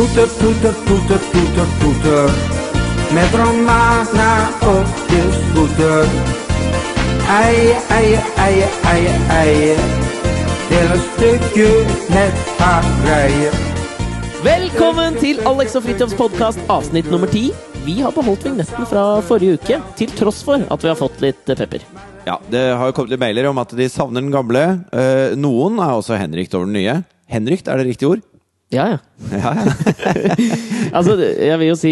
Puter, puter, puter, puter, puter. Med romana og disputer. Eie, eie, eie, eie, eie. Hele med nettpakkgreier. Velkommen til Alex og Fridtjofs podkast, avsnitt nummer ti. Vi har beholdt vignetten fra forrige uke, til tross for at vi har fått litt pepper. Ja, Det har jo kommet litt mailer om at de savner den gamle. Eh, noen er også henrykt over den nye. Henrykt, er det riktig ord? Ja, ja. Ja, ja. Altså, jeg vil jo si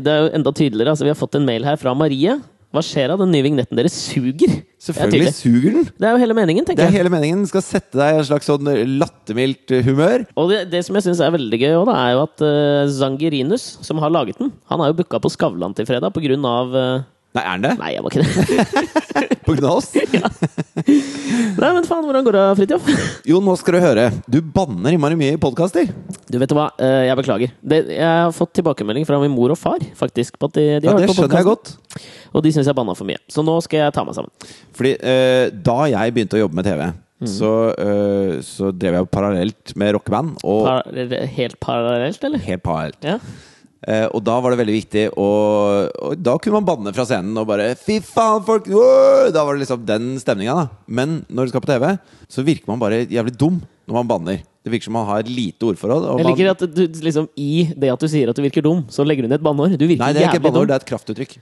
Det er jo enda tydeligere. Altså, vi har fått en mail her fra Marie. Hva skjer av den nye vignetten Dere suger? Selvfølgelig er, suger den. det er jo hele meningen, tenker jeg. Det er hele meningen. Den skal sette deg i en slags sånn lattermildt humør. Og det, det som jeg syns er veldig gøy, også, er jo at uh, Zangirinus, som har laget den, han er jo booka på Skavlan til fredag på grunn av eh, Nei, er han det? Nei, jeg var ikke det. På grunn av oss? ja. Nei, men faen, hvordan går det, Fridtjof? Jo, nå skal du høre. Du banner innmari mye i podkaster. Du vet du hva, Eh, jeg beklager. Jeg har fått tilbakemelding fra min mor og far, faktisk. På at de, de Ja, har det hørt på skjønner jeg godt. Og de syns jeg banna for mye. Så nå skal jeg ta meg sammen. Fordi eh, da jeg begynte å jobbe med TV, Mm. så, øh, så drev jeg parallelt med rockeband. Og Par, helt parallelt, eller? helt parallelt. Ja. Eh, og da var det veldig viktig å og Da kunne man banne fra scenen og bare Fy faen, folk! Wow! Da var det liksom den stemninga, da. Men når du skal på TV, så virker man bare jævlig dum når man banner. Det virker som man har lite ordforråd. Jeg man- liker at du liksom i det at du sier at du virker dum, så legger du ned et banneord. Du virker Nei, det er ikke et banneord, dum. det er et kraftuttrykk.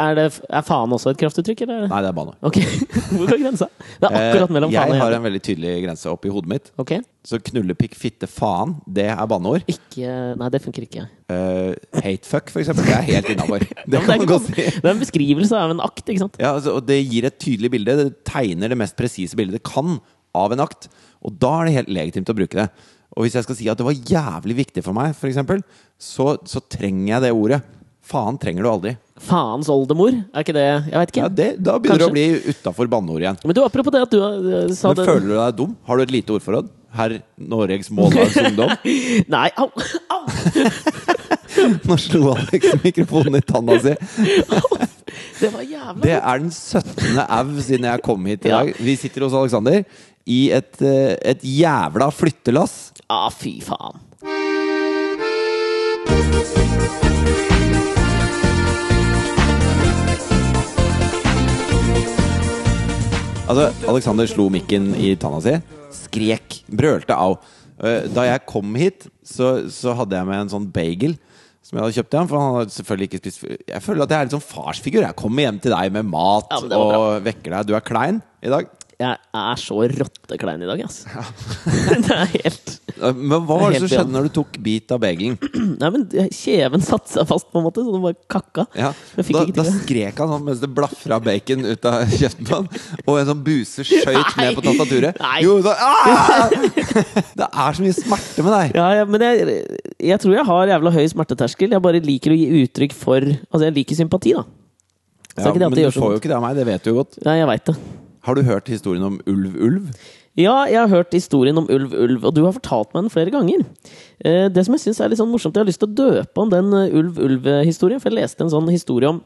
Er, det, er faen også et kraftuttrykk, eller? Nei, det er banneord. Okay. Hvor går grensa? Det er akkurat mellom Eh, faen og jeg har en veldig tydelig grense oppi hodet mitt. Okay. Så knullepikk, fitte, faen, det er banneord. ikke Nei, det funker ikke. Uh, Hatefuck, for eksempel, det er helt innafor. Det det, godt er, si. det er en beskrivelse av en akt, ikke sant? Ja, altså, og det gir et tydelig bilde. Det tegner det mest presise bildet det kan av en akt. Og da er det helt legitimt å bruke det. Og hvis jeg skal si at det var jævlig viktig for meg, eksempel, så, så trenger jeg det ordet. Faen trenger du aldri. Faens oldemor, er ikke det Jeg veit ikke. Ja, det, da begynner du å bli utafor banneord igjen. Men du, apropos det at du eh, sa Men det føler du deg dum? Har du et lite ordforråd? Herr Norges Mållags Ungdom? Nei, au! au. Nå slo Alex mikrofonen i tanna si. Det var jævla Det er den 17. au siden jeg kom hit i Ja. dag. Vi sitter hos Alexander i et, eh, et jævla flyttelass. Ah, fy faen. Altså, Alexander slo mikken i tanna si, skrek, brølte au. Eh, Da jeg kom hit, så, så hadde jeg med en sånn bagel som jeg hadde kjøpt igjen. For han hadde selvfølgelig ikke spist Jeg føler at jeg er litt sånn farsfigur. Jeg kommer hjem til deg med mat Ja, og vekker deg. Du er klein i dag. Jeg er så rotteklein i dag, ass. det er helt Men hva var det som skjedde når du tok bit av bagelen? Nei, men kjeven satte seg fast, på en måte, så den bare kakka. Ja, da, da skrek han sånn mens det blafra bacon ut av kjeften på han. Og en sånn buse skøyt ned på tastaturet. Nei. Jo, da, ah! Det er så mye smerte med deg. Ja, ja, men jeg, jeg tror jeg har jævla høy smerteterskel. Jeg bare liker å gi uttrykk for Altså, jeg liker sympati, da. Så Ja, men du får jo ikke det av meg, det vet du jo godt. Ja, jeg veit det. Har du hørt historien om Ulv Ulv? Ja, jeg har hørt historien om ulv, ulv, og du har fortalt meg den flere ganger. Eh, det som jeg syns er litt sånn morsomt, jeg har lyst til å døpe om den eh, ulv, ulv-historien, for jeg leste en sånn historie om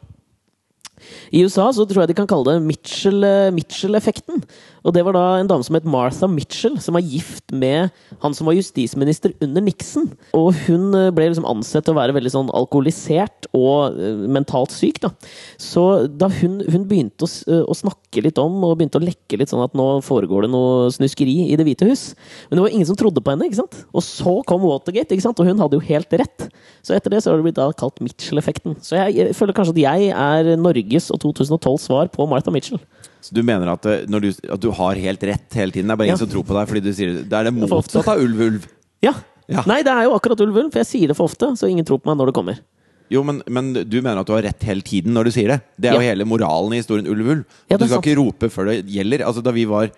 i USA så tror jeg de kan kalle det eh, Mitchell-effekten. Og det var da en dame som het Martha Mitchell, som var gift med han som var justisminister under Nixon. Og hun eh, ble liksom ansett til å være veldig sånn alkoholisert og eh, mentalt syk. da. Så da hun, hun begynte å, eh, å snakke litt om og begynte å lekke litt sånn at nå foregår det noe snuskeri i Det hvite hus. Men det var ingen som trodde på henne. ikke sant? Og så kom Watergate, ikke sant? og hun hadde jo helt rett. Så etter det så har det blitt da kalt Mitchell-effekten. Så jeg, jeg føler kanskje at jeg er Norges og 2012 svar på Martha Mitchell. Så du mener at, når du, at du har helt rett hele tiden? Det er bare ingen Ja. som tror på deg fordi du sier det. Er det motsatte av Ulv Ulv. Ja. Ja. Nei, det er jo akkurat ulv, ulv, for jeg sier det for ofte, så ingen tror på meg når det kommer. Jo, men, men du mener at du har rett hele tiden når du sier det? Det er jo hele moralen i historien Ulv Ulv. Ja, du skal skal ikke rope før det gjelder. Altså, da vi var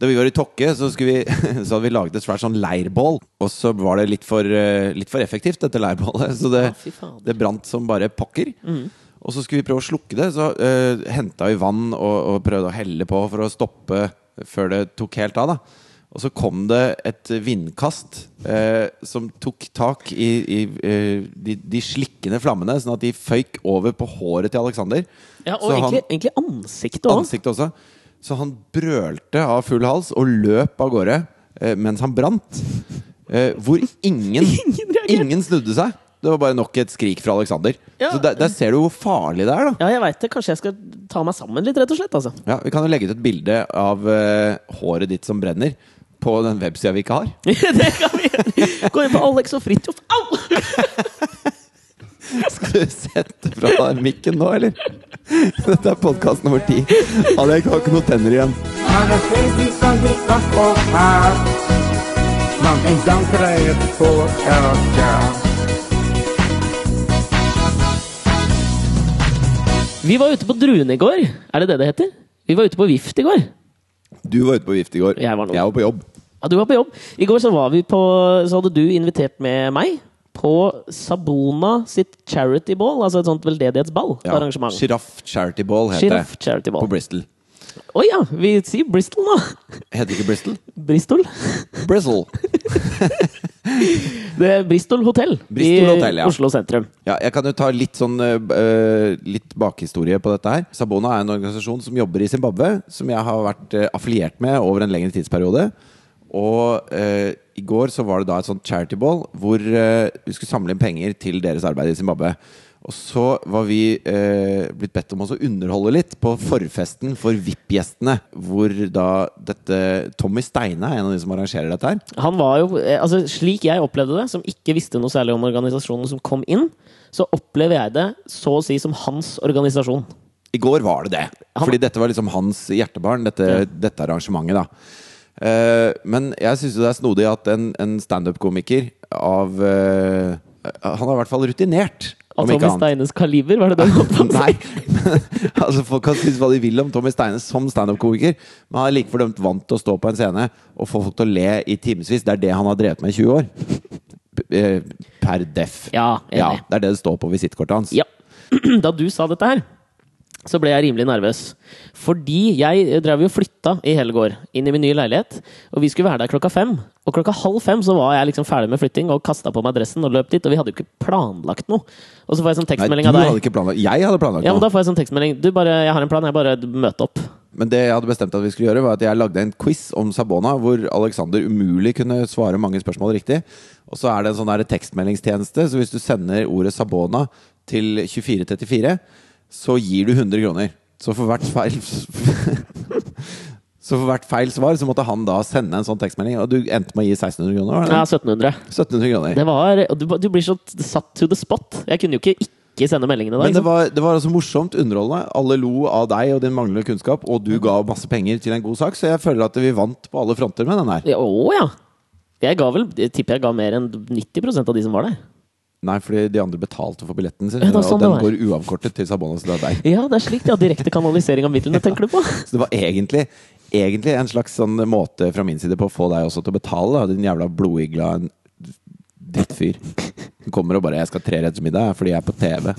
da vi var i Tokke, så, vi, så hadde vi laget et svært sånn leirbål. Og så var det litt for, eh, litt for effektivt, dette leirbålet. Så det, Ja, det brant som bare pokker. Mhm. Og så skulle vi prøve å slukke det. Så uh, henta vi vann og, og prøvde å helle på for å stoppe før det tok helt av. da Og så kom det et vindkast eh, som tok tak i, i eh, de, de slikkende flammene, sånn at de føyk over på håret til Alexander. Ja, og Så han- egentlig, egentlig ansiktet òg. Ansiktet også. Så han brølte av full hals og løp av gårde eh, mens han brant. Eh, hvor ingen, Ingen ingen snudde seg. Det var bare nok et skrik fra Alexander. Ja. Så der, der ser du hvor farlig det er, da. Ja, jeg veit det. Kanskje jeg skal ta meg sammen litt, rett og slett. altså. Ja, Vi kan jo legge ut et bilde av uh, håret ditt som brenner, på den websida vi ikke har. det kan vi. Gå inn på Alex og Fridtjof. Au! Skal du sette fra deg mikken nå, eller? Dette er podkast nummer ti. Alek har ikke noen tenner igjen. Man de feest is van dit dag Vi var ute på Druene i går. Er det det det heter? Vi var ute på Vift i går. Du var ute på vift i går. Jeg var nå- jeg var på jobb. Ja, du var på jobb. I går så var vi på Så hadde du invitert med meg på Sabona sitt charity ball, altså et sånt veldedighetsball. Ja. arrangement. Sjiraff Charity Ball heter det. charity På. Bristol. Å ja! Vi sier Bristol nå. Heter ikke Bristol? Bristol. Bristol. Det er Bristol hotell i Hotel, ja. Oslo sentrum. Ja, jeg kan jo ta litt sånn uh, Litt bakhistorie på dette her. Sabona er en organisasjon som jobber i Zimbabwe, som jeg har vært uh, affiliert med over en lengre tidsperiode. Og uh, i går så var det da et sånt charity ball hvor vi skulle samle inn penger til deres arbeid i Zimbabwe. Og så var vi eh, blitt bedt om å underholde litt på forfesten for VIP-gjestene. Hvor da dette Tommy Steine er en av de som arrangerer dette her. Han var jo, eh, altså Slik jeg opplevde det, som ikke visste noe særlig om organisasjonen som kom inn, så opplever jeg det så å si som hans organisasjon. I går var det det. Han- Fordi dette var liksom hans hjertebarn, dette, Ja. dette arrangementet. da Eh, Men jeg syns det er snodig at en, en standup-komiker av eh, Han er i hvert fall rutinert. Av Tommy. Steines kaliber, var det det du si? Nei, altså Folk kan synes hva de vil om Tommy Steines som standup-komiker, men han er like fordømt vant til å stå på en scene og få folk til å le i timevis. Det er det han har drevet med i 20 år. Eh, Per def. Ja. Ja, det er det det står på visittkortet hans. Ja. Da du sa dette her, så ble jeg rimelig nervøs. Fordi jeg drev jo flytta i hele går, inn i min nye leilighet. Og vi skulle være der klokka fem. Og klokka halv fem så var jeg liksom ferdig med flytting og kasta på meg dressen og løp dit. Og vi hadde jo ikke planlagt noe. Og så får jeg sånn tekstmelding du av deg. hadde ikke planlagt Jeg hadde planlagt Ja, men da får jeg sånn tekstmelding. Du, bare, jeg har en plan. Jeg bare møter opp. Men det jeg hadde bestemt at vi skulle gjøre, var at jeg lagde en quiz om Sabona, hvor Alexander umulig kunne svare mange spørsmål riktig. Og så er det en sånn der tekstmeldingstjeneste, så hvis du sender ordet Sabona til 2434, så gir du 100 kroner. Så for hvert feil Så for hvert feil svar så måtte han da sende en sånn tekstmelding, og du endte med å gi 1600 kroner? Ja, 1700. 1700 kroner. Det var, du, du blir så satt to the spot. Jeg kunne jo ikke ikke sende meldingene da. Men det var, det var altså morsomt, underholdende. Alle lo av deg og din manglende kunnskap, og du ga masse penger til en god sak, så jeg føler at vi vant på alle fronter med den her. Ja, Å ja. Jeg ga vel, jeg tipper jeg ga mer enn 90% av de som var der. Nei, fordi de andre betalte for billetten sin, Ja, sånn og den går uavkortet til Sabonas deg. Ja, det er slik, ja. Direkte kanalisering av midlene, tenker du på? Så det var egentlig, egentlig en slags sånn måte fra min side på å få deg også til å betale, din jævla blodigla drittfyr. Du kommer og bare 'Jeg skal ha middag fordi jeg er på TV'.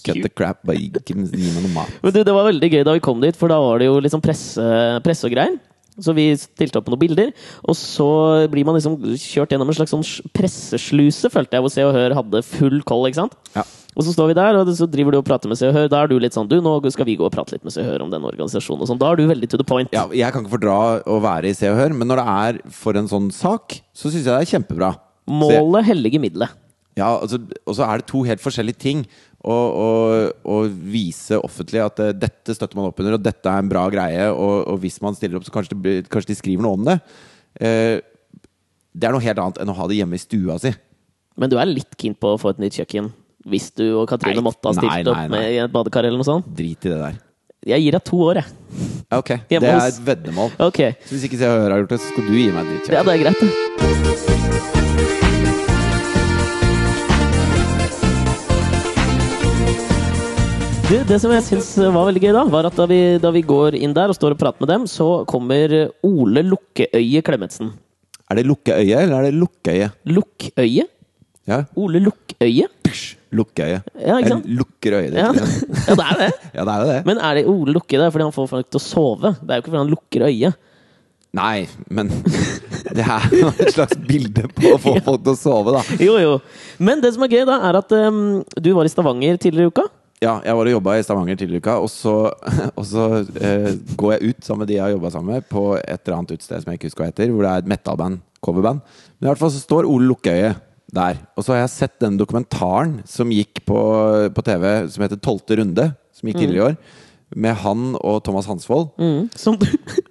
Cut the crap, bare gi meg noe mat. Men du, det var veldig gøy da vi kom dit, for da var det jo liksom presse, presse og greier. Så vi stilte opp noen bilder, og så blir man liksom kjørt gjennom en slags sånn pressesluse, følte jeg, hvor Se og Hør hadde full koll, ikke sant? Ja. Og så står vi der, og så driver du og prater med Se og Hør. Da er du litt sånn Du, nå skal vi gå og prate litt med Se og Hør om den organisasjonen og sånn. Da er du veldig to the point. Ja, jeg kan ikke fordra å være i Se og Hør, men når det er for en sånn sak, så syns jeg det er kjempebra. Målet helliger middelet. Ja, altså, og så er det to helt forskjellige ting. Å, og, og, vise offentlig at eh, dette støtter man opp under, og dette er en bra greie. Og, og hvis man stiller opp, så kanskje, det kanskje de skriver noe om det. Eh, det er noe helt annet enn å ha det hjemme i stua si. Men du er litt keen på å få et nytt kjøkken. Hvis du og Katrine Nei, måtte ha stilt nei, nei, opp med i et badekar eller noe sånt. Drit i det der. Jeg gir deg to år, jeg. Ok, Det er et veddemål. Okay. Så hvis ikke Se og Hør har gjort det, så skal du gi meg et nytt kjøkken. Ja, det er greit, det. Du, det som jeg syns var veldig gøy, da, var at da vi, da vi går inn der og står og prater med dem, så kommer Ole Lukkeøye Klemetsen. Er det lukkeøye, eller er det lukkeøye? Lukkøye? Ja. Ole Lukkøye? Lukkeøye. Ja, ikke sant? Jeg lukker øyet ditt. Ja. ja, det er det. Ja, det er jo det. Men er det Ole Lukke det er fordi han får folk til å sove? Det er jo ikke fordi han lukker øyet. Nei, men det er jo et slags bilde på å få folk til å sove, da. Jo, jo. Men det som er gøy, da, er at um, du var i Stavanger tidligere i uka. Ja, jeg var og jobba i Stavanger tidligere i uka, og så, og så eh, går jeg ut sammen med de jeg har jobba sammen med, på et eller annet utested som jeg ikke husker hva heter, hvor det er et metalband, coverband. Men i hvert fall så står Ole Lukkøye der. Og så har jeg sett den dokumentaren som gikk på, på TV, som heter Tolvte runde, som gikk tidligere i år, med han og Thomas Hansvold. Mm, som du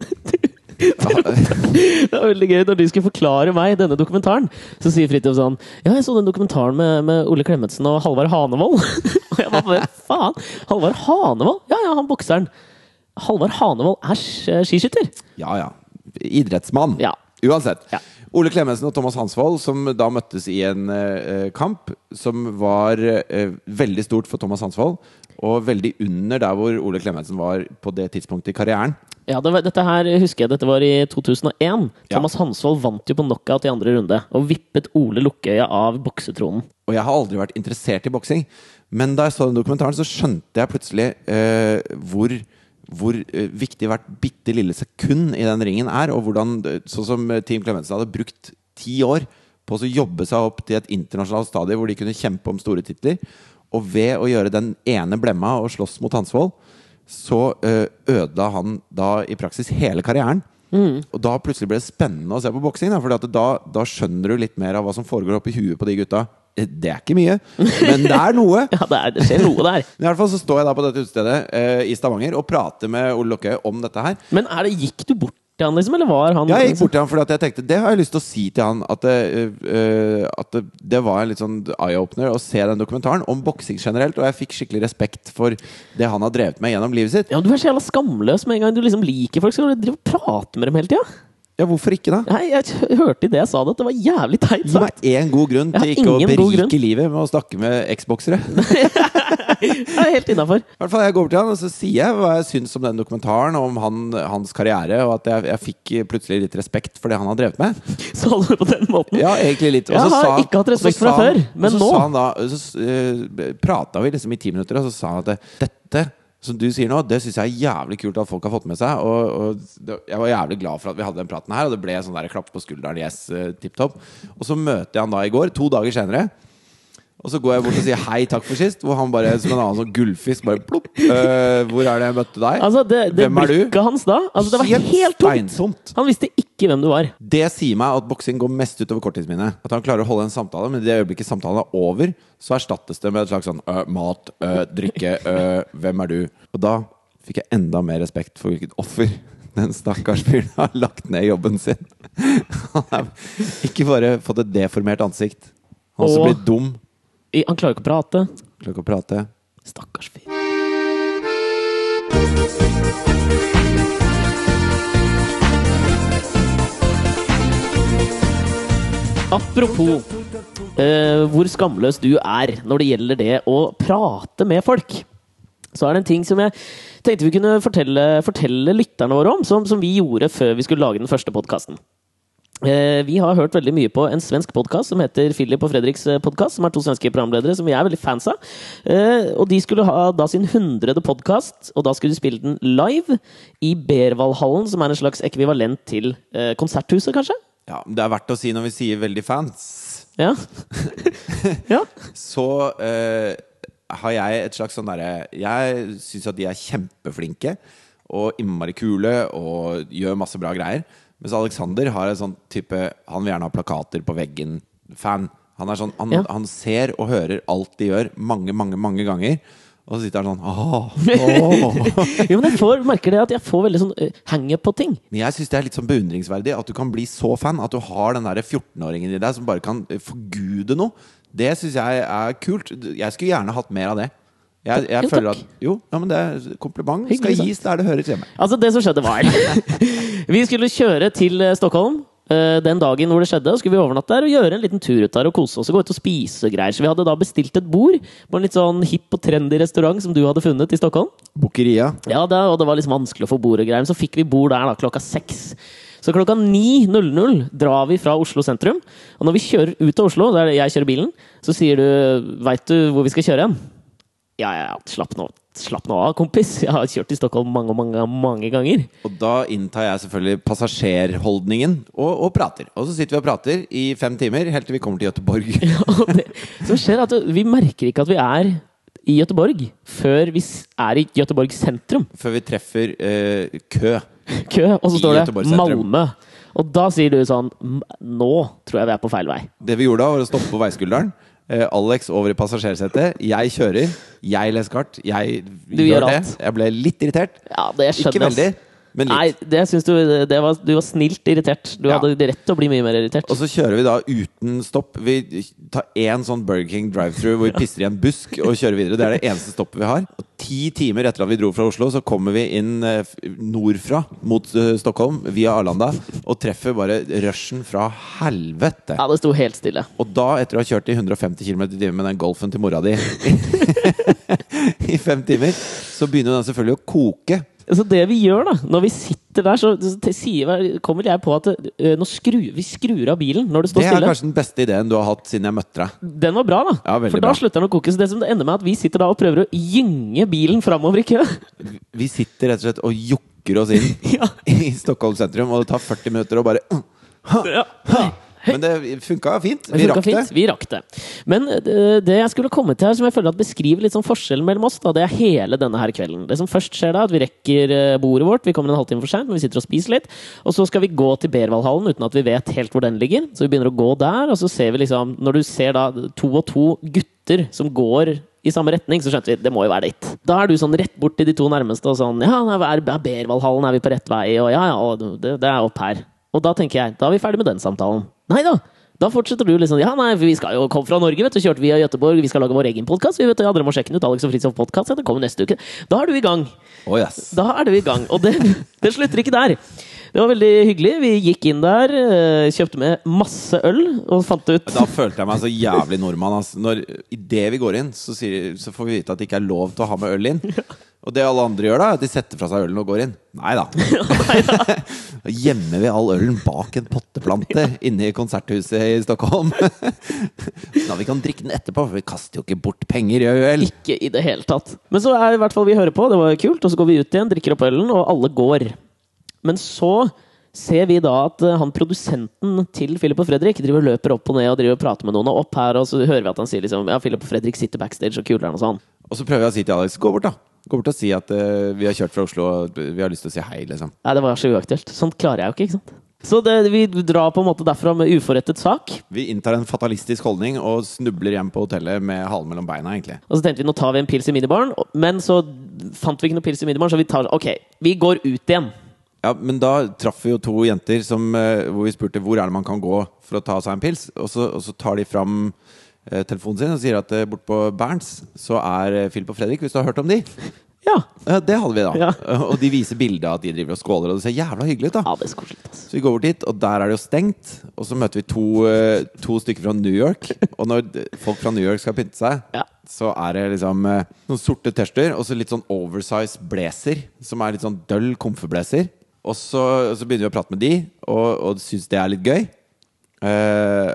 Det var veldig gøy når du skulle forklare meg denne dokumentaren. Så sier Fridtjof sånn Ja, jeg så den dokumentaren med, med Ole Klemetsen og Halvard Hanevold. og jeg bare faen! Halvard Hanevold? Ja ja, han bokseren. Halvard Hanevold er skiskytter. Ja, ja. Idrettsmann. Ja. Uansett. Ja. Ole Klemetsen og Thomas Hansvold, som da møttes i en uh, kamp som var uh, veldig stort for Thomas Hansvold, og veldig under der hvor Ole Klemetsen var på det tidspunktet i karrieren. Ja, det var, dette her husker jeg, dette var i 2001. Thomas Hansvold vant jo på knockout i andre runde og vippet Ole Lukkøya av boksetronen. Og jeg har aldri vært interessert i boksing, men da jeg så den dokumentaren, så skjønte jeg plutselig eh, hvor hvor eh, viktig hvert bitte lille sekund i den ringen er, og hvordan, eh, sånn som eh, Team Clemensen hadde brukt ti år på å jobbe seg opp til et internasjonalt stadie hvor de kunne kjempe om store titler. Og ved å gjøre den ene blemma og slåss mot Hansvold, så eh, ødela han da i praksis hele karrieren. Og da plutselig ble det spennende å se på boksing, da, for da, da skjønner du litt mer av hva som foregår oppi huet på de gutta. Eh, Det er ikke mye, men det er noe. Ja, det, er, det skjer noe der. I hvert fall så står jeg da på dette utestedet eh, i Stavanger og prater med Ole Lukkøye om dette her. Men er det, gikk du bort til han, liksom? Eller var han Ja, jeg gikk bort til han fordi jeg tenkte det har jeg lyst til å si til han. At det, eh, at det, det var en litt sånn eye-opener å se den dokumentaren om boksing generelt. Og jeg fikk skikkelig respekt for det han har drevet med gjennom livet sitt. Ja, Du er så jævla skamløs med en gang du liksom liker folk. Skal du drive og prate med dem hele tida? Ja, hvorfor ikke, da? Nei, jeg hørte i det jeg sa det, at det var jævlig teit Gi meg sagt. én god grunn til ikke å berike livet med å snakke med eksboksere. Jeg er helt innafor. I hvert fall Jeg går over til han og så sier jeg hva jeg syns om den dokumentaren, om han, hans karriere, og at jeg, jeg fikk plutselig litt respekt for det han har drevet med. Sa du det på den måten? Ja, egentlig litt. Jeg har ikke hatt respekt så for sa før, men og så nå- Sa så uh, prata vi liksom i ti minutter, og så sa han at dette som du sier nå, det syns jeg er jævlig kult at folk har fått med seg. Og, og jeg var jævlig glad for at vi hadde den praten her, og det ble sånn der klapp på skulderen. Yes, uh, tipp topp. Og så møter jeg han da i går, to dager senere. Og så går jeg bort og sier hei, takk for sist. Hvor han bare som en annen sånn gullfisk bare plopp. «Øh, hvor er det jeg møtte deg? Altså, det, det Hvem er du? hans da altså, Det var Helt helt, tomt! Han visste ikke hvem du var. Det sier meg at boksing går mest utover korttidsminnet. At han klarer å holde en samtale, men i det øyeblikket samtalen er over, så erstattes det med et slags sånn øh, mat, øh, drikke, hvem er du? Og da fikk jeg enda mer respekt for hvilket offer den stakkars fyren har lagt ned jobben sin. Han har ikke bare fått et deformert ansikt, han har også blitt dum. Han klarer ikke å prate. Klarer ikke å prate. Stakkars fyr. Apropos eh, hvor skamløs du er når det gjelder det å prate med folk. Så er det en ting som jeg tenkte vi kunne fortelle, fortelle lytterne våre om, som, som vi gjorde før vi skulle lage den første podkasten. Eh, vi har hørt veldig mye på en svensk podkast som heter Philip og Fredriks podkast, som er to svenske programledere som vi er veldig fans av. Eh, og de skulle ha da sin hundrede podkast, og da skulle de spille den live i Bervalhallen, som er en slags ekvivalent til eh, Konserthuset, kanskje? Ja, det er verdt å si når vi sier 'veldig fans', Ja. ja. så uh, har jeg et slags sånn derre Jeg syns at de er kjempeflinke og innmari kule og gjør masse bra greier. Mens Alexander har en sånn type Han vil gjerne ha plakater på veggen-fan. Han, sånn, han, Ja. han ser og hører alt de gjør, mange, mange mange ganger. Og så sitter han sånn Åh, åh. Jo, men jeg får, merker det at jeg får veldig sånn uh, hangup på ting. Men jeg syns det er litt sånn beundringsverdig at du kan bli så fan. At du har den der 14-åringen i deg som bare kan eh, forgude noe. Det syns jeg er kult. Jeg skulle gjerne hatt mer av det. Jeg, jeg Jo, føler at Jo, ja, men det er kompliment Hyggelig skal gis der det høres hjemme. Altså, det som skjedde var Vi skulle kjøre til eh, Stockholm eh, den dagen hvor det skjedde. Og skulle vi overnatte der og gjøre en liten tur ut der og kose oss og gå ut og spise og greier. Så vi hadde da bestilt et bord på en litt sånn hipp og trendy restaurant som du hadde funnet i Stockholm. Bokeria. Ja, det, og det var liksom vanskelig å få bord og greier. Men så fikk vi bord der da klokka seks. Så klokka 9.00 drar vi fra Oslo sentrum. Og når vi kjører ut av Oslo, der jeg kjører bilen, så sier du Veit du hvor vi skal kjøre hen? Ja, ja, ja, slapp nå, slapp nå av, kompis. Jeg har kjørt i Stockholm mange, mange, mange ganger. Og da inntar jeg selvfølgelig passasjerholdningen og, og prater. Og så sitter vi og prater i fem timer helt til vi kommer til Gøteborg. Og det som skjer er at Vi merker ikke at vi er i Gøteborg før vi er i Gøteborg sentrum. Før vi treffer uh, kø. Kø, og så står det. Malmö. Og da sier du sånn Nå tror jeg vi er på feil vei. Det vi gjorde da, var å stoppe på veiskulderen. Eh, Alex over i passasjersetet. Jeg kjører. Jeg leser kart. Jeg Du gjør det. alt. Jeg ble litt irritert. Ja, det skjønner Ikke veldig, men litt. Nei, det syns du det var, Du var snilt irritert. Du Ja. hadde rett til å bli mye mer irritert. Og så kjører vi da uten stopp. Vi tar én sånn Burger King drive-through hvor vi pisser i en busk og kjører videre. Det er det eneste stoppet vi har. Og ti timer etter at vi dro fra Oslo, så kommer vi inn eh, nordfra mot eh, Stockholm via Arlanda og treffer bare rushen fra helvete. Ja, det sto helt stille. Og da, etter å ha kjørt i 150 km i timen med den Golfen til mora di i fem timer, så begynner den selvfølgelig å koke. Så det vi gjør, da, når vi sitter der, så, sier, kommer jeg på at uh, skru, vi skrur av bilen når det står stille. Det er kanskje den beste ideen du har hatt siden jeg møtte deg. Den var bra, da. Ja, For da bra. slutter den å koke. Så det som det ender med, at vi sitter da og prøver å gynge bilen framover i kø. Vi sitter rett og slett og jokker oss inn Ja. i Stockholm sentrum, og det tar 40 minutter å bare Ja. Men det funka fint. Vi rakk det. Vi rakk det. Men eh, det jeg skulle komme til her, som jeg føler at beskriver litt sånn forskjellen mellom oss, da, det er hele denne her kvelden. Det som først skjer da, at vi rekker eh, bordet vårt. Vi kommer en halvtime for seint, men vi sitter og spiser litt. Og så skal vi gå til Berwaldhallen uten at vi vet helt hvor den ligger. Så vi begynner å gå der, og så ser vi liksom Når du ser da to og to gutter som går i samme retning, så skjønte vi det må jo være dit. Da er du sånn rett bort til de to nærmeste og sånn Ja, er, er Berwaldhallen, er vi på rett vei? Og ja, ja, det, det er opp her. Og da tenker jeg, da er vi ferdig med den samtalen. Nei da! Da fortsetter du liksom Ja, nei, vi skal jo komme fra Norge, vet du. Kjørte via Gøteborg. Vi skal lage vår egen podkast. Vi vet, ja, dere må sjekke den ut. Alex og Fritz podkast. Den kommer neste uke. Da er du i gang. Å, yes. Da er du i gang. Og det, det slutter ikke der. Det var veldig hyggelig. Vi gikk inn der, eh, kjøpte med masse øl og fant ut Da følte jeg meg så jævlig nordmann. Altså. Når Idet vi går inn, så, sier, så får vi vite at det ikke er lov til å ha med øl inn. Og det alle andre gjør, da er at de setter fra seg ølen og går inn. Nei da. Da gjemmer vi all ølen bak en potteplante inne i konserthuset i Stockholm. Sånn at vi kan drikke den etterpå, for vi kaster jo ikke bort penger, i øl. Ikke i det hele tatt. Men så er i hvert fall vi hører på, det var kult, og så går vi ut igjen, drikker opp ølen, og alle går. Men så ser vi da at eh, han produsenten til Philip og Fredrik driver løper opp og ned og driver og prater med noen, og opp her, og så hører vi at han sier liksom Ja, Philip og Fredrik sitter backstage og kuler'n og sånn. Og så prøver jeg å si til Alex gå bort, da. Gå bort og si at uh, vi har kjørt fra Oslo og vi har lyst til å si hei, liksom. Nei, det var så uaktuelt. Sånt klarer jeg jo ikke, ikke sant. Så det, vi drar på en måte derfra med uforrettet sak. Vi inntar en fatalistisk holdning og snubler hjem på hotellet med halen mellom beina, egentlig. Og så tenkte vi nå tar vi en pils i minibaren, men så fant vi ikke noe pils i minibaren, så vi tar Ok, vi går ut igjen. Ja, men da traff vi jo to jenter som, eh, hvor vi spurte hvor er det man kan gå for å ta seg en pils. Og så, og så tar de fram telefonen sin og sier at eh, bort på Berns så er Filip Philip og Fredrik, hvis du har hørt om de. Ja. Det hadde vi, da. Ja. Og de viser bilde av at de driver og skåler, og det ser jævla hyggelig ut. da Ja, det er så koselig. Altså. Så vi går bort dit, og der er det jo stengt. Og så møter vi to, eh, to stykker fra New York. Og når folk fra New York skal pynte seg, Ja. så er det liksom eh, noen sorte T-skjorter og så litt sånn oversize blazer. Som er litt sånn døll komfeblazer. Og så, så begynner vi å prate med de, og, og syns det er litt gøy. Eh,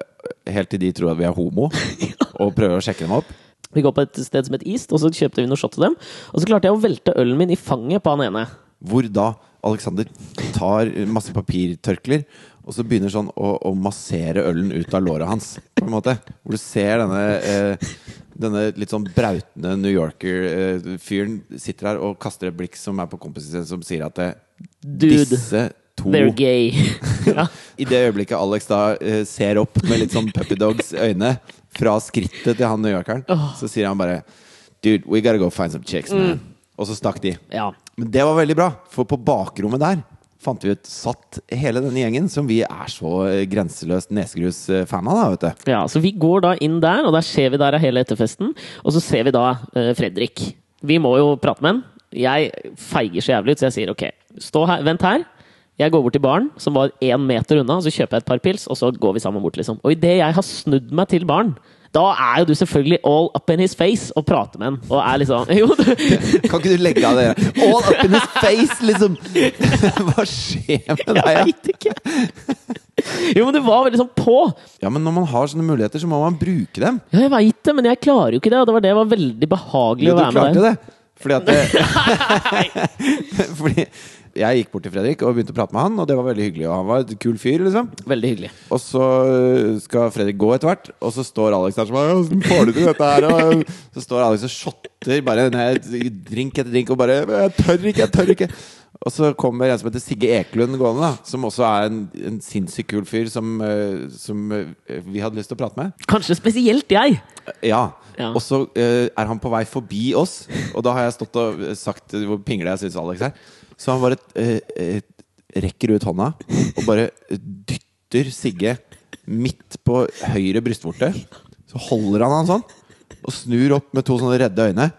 helt til de tror at vi er homo, og prøver å sjekke dem opp. Vi går på et sted som het East, og så kjøpte vi noe shot til dem. Og så klarte jeg å velte ølen min i fanget på han ene. Hvor da Alexander tar masse papirtørklær og så begynner sånn å, å massere ølen ut av låret hans. På en måte Hvor du ser denne, eh, denne litt sånn brautende New Yorker-fyren sitter her og kaster et blikk som er på kompisen sin, som sier at det, Dude, disse to they're gay. ja. I det øyeblikket Alex da uh, ser opp med litt sånn puppy dogs øyne fra skrittet til han newyorkeren, så sier han bare Dude, we gotta go find some chicks, man. Og så stakk de. ja. Men det var veldig bra, for på bakrommet der fant vi ut satt hele denne gjengen som vi er så eh, grenseløst nesegrus-fan av, da, vet du. Ja, så vi går da inn der, og der ser vi der er hele etterfesten. Og så ser vi da uh, Fredrik. Vi må jo prate med han. Jeg feiger så jævlig ut, så jeg sier ok, stå her, vent her. Jeg går bort til baren, som var én meter unna, så kjøper jeg et par pils, og så går vi sammen bort, liksom. Og idet jeg har snudd meg til baren, da er jo du selvfølgelig all up in his face og prater med han. Og er liksom Jo, du Kan ikke du legge av det? All up in his face, liksom! Hva skjer med deg? Jeg veit ikke. Jo, men du var sånn på. ja, men når man har sånne muligheter, så må man bruke dem. Ja, jeg veit det, men jeg klarer jo ikke det. Og det var det var veldig behagelig Jo, å være med klarte det. Fordi at det, Fordi jeg gikk bort til Fredrik og begynte å prate med han, og det var veldig hyggelig. Og han var et kul fyr, liksom. Veldig hyggelig. Og så øh, skal Fredrik gå etter hvert, og så står Alex der som bare Åssen får du til dette her? Og så står Alex og shotter bare ned drink etter drink og bare Jeg tør ikke, jeg tør ikke. Og så kommer en som heter Sigge Ekelund gående, da som også er en, en sinnssykt kul fyr som, øh, som øh, vi hadde lyst til å prate med. Kanskje spesielt jeg. Ja. Ja. Og så øh, er han på vei forbi oss, og da har jeg stått og sagt hvor pingle jeg syns Alex er. Så han bare øh, øh, rekker ut hånda og bare dytter Sigge midt på høyre brystvorte. Så holder han han sånn, og snur opp med to sånne redde øyne.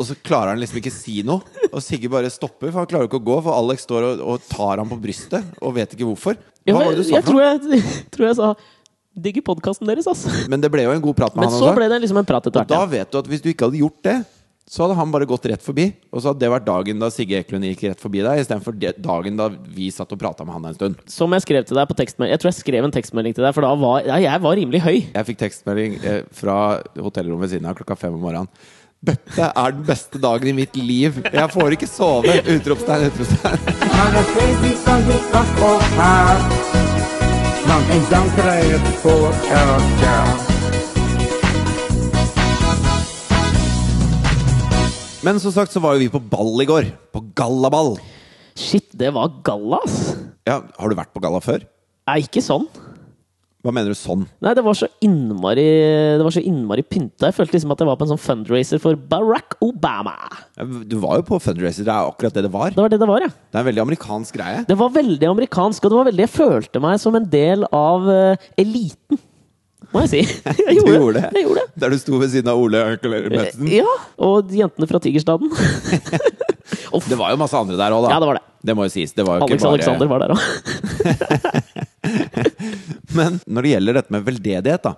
Og så klarer han liksom ikke si noe. Og Sigge bare stopper, for han klarer ikke å gå. For Alex står og, og tar ham på brystet og vet ikke hvorfor. Ja, men var det du sa jeg, for tror jeg, jeg, tror jeg sa Digger podkasten deres, altså. Men det ble jo en god prat med Men han så ble det liksom en prat etter hvert. Og da vet du at hvis du ikke hadde gjort det, så hadde han bare gått rett forbi. Og så hadde det vært dagen da Sigge Eklund gikk rett forbi deg, istedenfor de- dagen da vi satt og prata med han en stund. Som jeg skrev til deg på tekstmelding. Jeg tror jeg skrev en tekstmelding til deg, for da var ja, jeg var rimelig høy. Jeg fikk tekstmelding eh, fra hotellrommet ved siden av klokka fem om morgenen. Dette er den beste dagen i mitt liv! Jeg får ikke sove! Utropstegn, utropstegn. Han en krävs på öka Men som sagt så var jo vi på ball i går. På gallaball. Shit, det var galla, ass. Ja, Har du vært på galla før? Nei, ikke sånn. Hva mener du sånn? Nei, det var så innmari Det var så innmari pynta. Jeg følte liksom at jeg var på en sånn fundraiser for Barack Obama. Ja, Du var jo på fundraiser. Det er akkurat det det var. Det var det det var, ja. Det er en veldig amerikansk greie. Det var veldig amerikansk, og det var veldig Jeg følte meg som en del av uh, eliten, må jeg si. Jeg Du gjorde det? Jeg gjorde det. Der du sto ved siden av Ole Ønkel Metzen. Ja, og jentene fra Tigerstaden. Det var jo masse andre der òg, da. Ja, det var det. Det må jo sies. Det var jo Alex bare Alexander var der òg. Men når det gjelder dette med veldedighet, da.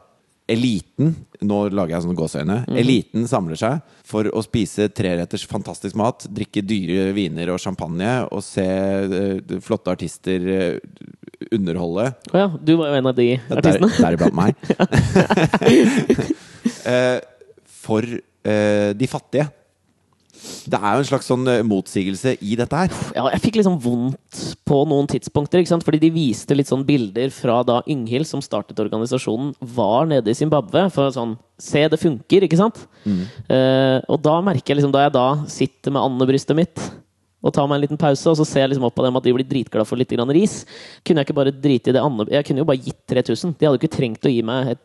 Eliten nå lager jeg sånne gåseøyne. mm. Eliten samler seg for å spise treretters fantastisk mat, drikke dyre viner og champagne og se uh, flotte artister uh, underholde. Å ja, du var jo en av de Der- artistene. Deriblant meg. uh, for de fattige. Det er jo en slags sånn eh, motsigelse i dette her. Ja, jeg fikk liksom vondt på noen tidspunkter, ikke sant? fordi de viste litt sånn bilder fra da Ynghild, som startet organisasjonen, var nede i Zimbabwe. For sånn Se, det funker, ikke sant? Eh, og da merker jeg liksom, da jeg da sitter med andebrystet mitt og tar meg en liten pause, og så ser jeg liksom opp på dem at de blir dritglade for litt ris, kunne jeg ikke bare drite i det andre Jeg kunne jo bare gitt 3000. De hadde jo ikke trengt å gi meg et,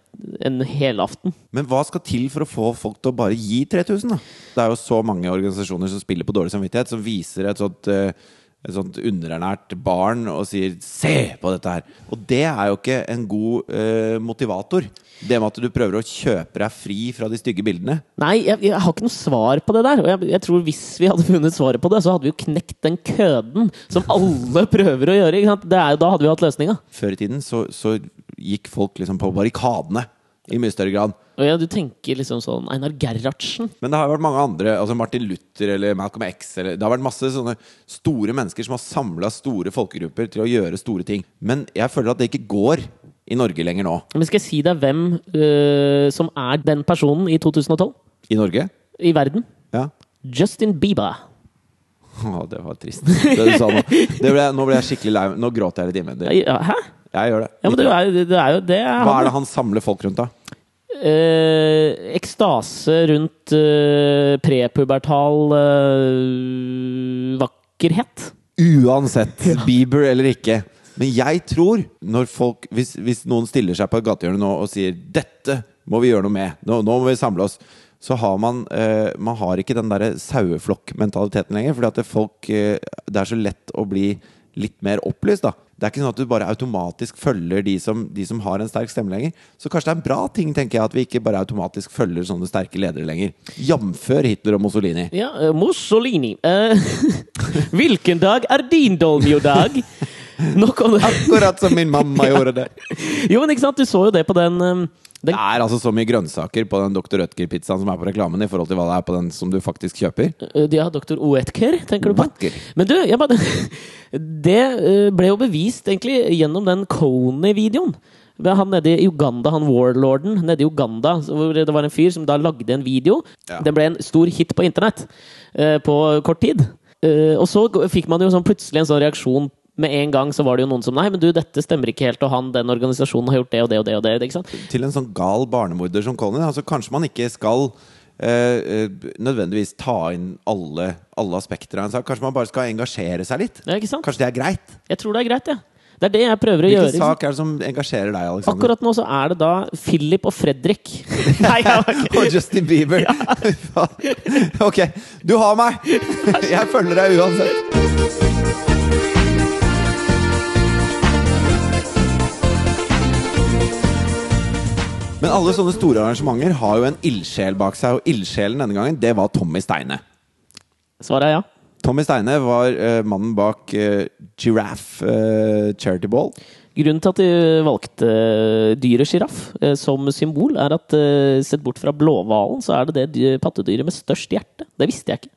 en helaften. Men hva skal til for å få folk til å bare gi 3000? da? Det er jo så mange organisasjoner som spiller på dårlig samvittighet, som viser et sånt, eh, et sånt underernært barn og sier 'se på dette her'. Og det er jo ikke en god eh, motivator. Det med at du prøver å kjøpe deg fri fra de stygge bildene. Nei, jeg, jeg har ikke noe svar på det der. Og jeg, jeg tror hvis vi hadde funnet svaret på det, så hadde vi jo knekt den køden som alle prøver å gjøre. Ikke sant? Det er da hadde vi hatt løsninga. Før i tiden så, så gikk folk liksom på barrikadene i mye større grad. Ja, du tenker liksom sånn Einar Gerhardsen. Men det har jo vært mange andre, altså Martin Luther eller Malcolm X eller, Det har vært masse sånne store mennesker som har samla store folkegrupper til å gjøre store ting. Men jeg føler at det ikke går i Norge lenger nå. Men skal jeg si deg hvem øh, som er den personen i 2012? I Norge? I verden? Ja. Justin Bieber. Å, det var trist. Det du sa nå. Det ble, nå ble jeg skikkelig lei. Nå gråter jeg litt innvendig. Ja, hæ? Jeg gjør det. Ja, men det er, det er jo det. er Hva er det han samler folk rundt, da? Eh, ekstase rundt eh, prepubertal eh, vakkerhet. Uansett, Bieber eller ikke. Men jeg tror, når folk hvis, hvis noen stiller seg på et gatehjørne nå og sier 'dette må vi gjøre noe med', nå, nå må vi samle oss, så har man eh, Man har ikke den derre saueflokkmentaliteten lenger. Fordi at det, folk eh, Det er så lett å bli litt mer opplyst, da. Det er ikke sånn at du bare automatisk følger de som, de som har en sterk stemme lenger. Så kanskje det er en bra ting, tenker jeg, at vi ikke bare automatisk følger sånne sterke ledere lenger. Jamfør Hitler og Mussolini. Ja, uh, Mussolini. Uh, hvilken dag er din dolmio-dag? Akkurat som min mamma gjorde det. Jo, men ikke sant, du så jo det på den, eh, Det er altså så mye grønnsaker på den Dr. Rødtger-pizzaen som er på reklamen, i forhold til hva det er på den som du faktisk kjøper. eh, Ja, Dr. Oetker, tenker du på? Vakker. Men du, bare, det eh, ble jo bevist egentlig gjennom den Coney-videoen. Han nede i Uganda, han warlorden nede i Uganda, hvor det var en fyr som da lagde en video. Ja. Den ble en stor hit på internett eh, på kort tid. eh, og så fikk man jo sånn plutselig en sånn reaksjon. Med en gang så var det jo noen som Nei, men du, dette stemmer ikke helt, og han, den organisasjonen har gjort det og det og det. og det, ikke sant? Til en sånn gal barnemorder som Colin. Altså, kanskje man ikke skal eh, eh, nødvendigvis ta inn alle, alle aspekter av en sak. Kanskje man bare skal engasjere seg litt. Ja? Kanskje det er greit. Jeg tror det er greit, jeg. Ja. Det er det jeg prøver å gjøre. Hvilken sak er det som engasjerer deg, Alexander? Akkurat nå så er det da Philip og Fredrik. Nei, Og Justin Bieber. ok, du har meg! Jeg følger deg uansett. Men alle sånne store arrangementer har jo en ildsjel bak seg, og ildsjelen denne gangen, det var Tommy Steine. Svaret er ja. Tommy Steine var uh, mannen bak uh, Giraffe uh, Charity Ball. Grunnen til at de valgte dyret sjiraff som symbol, er at sett bort fra blåhvalen, så er det det pattedyret med størst hjerte. Det visste jeg ikke.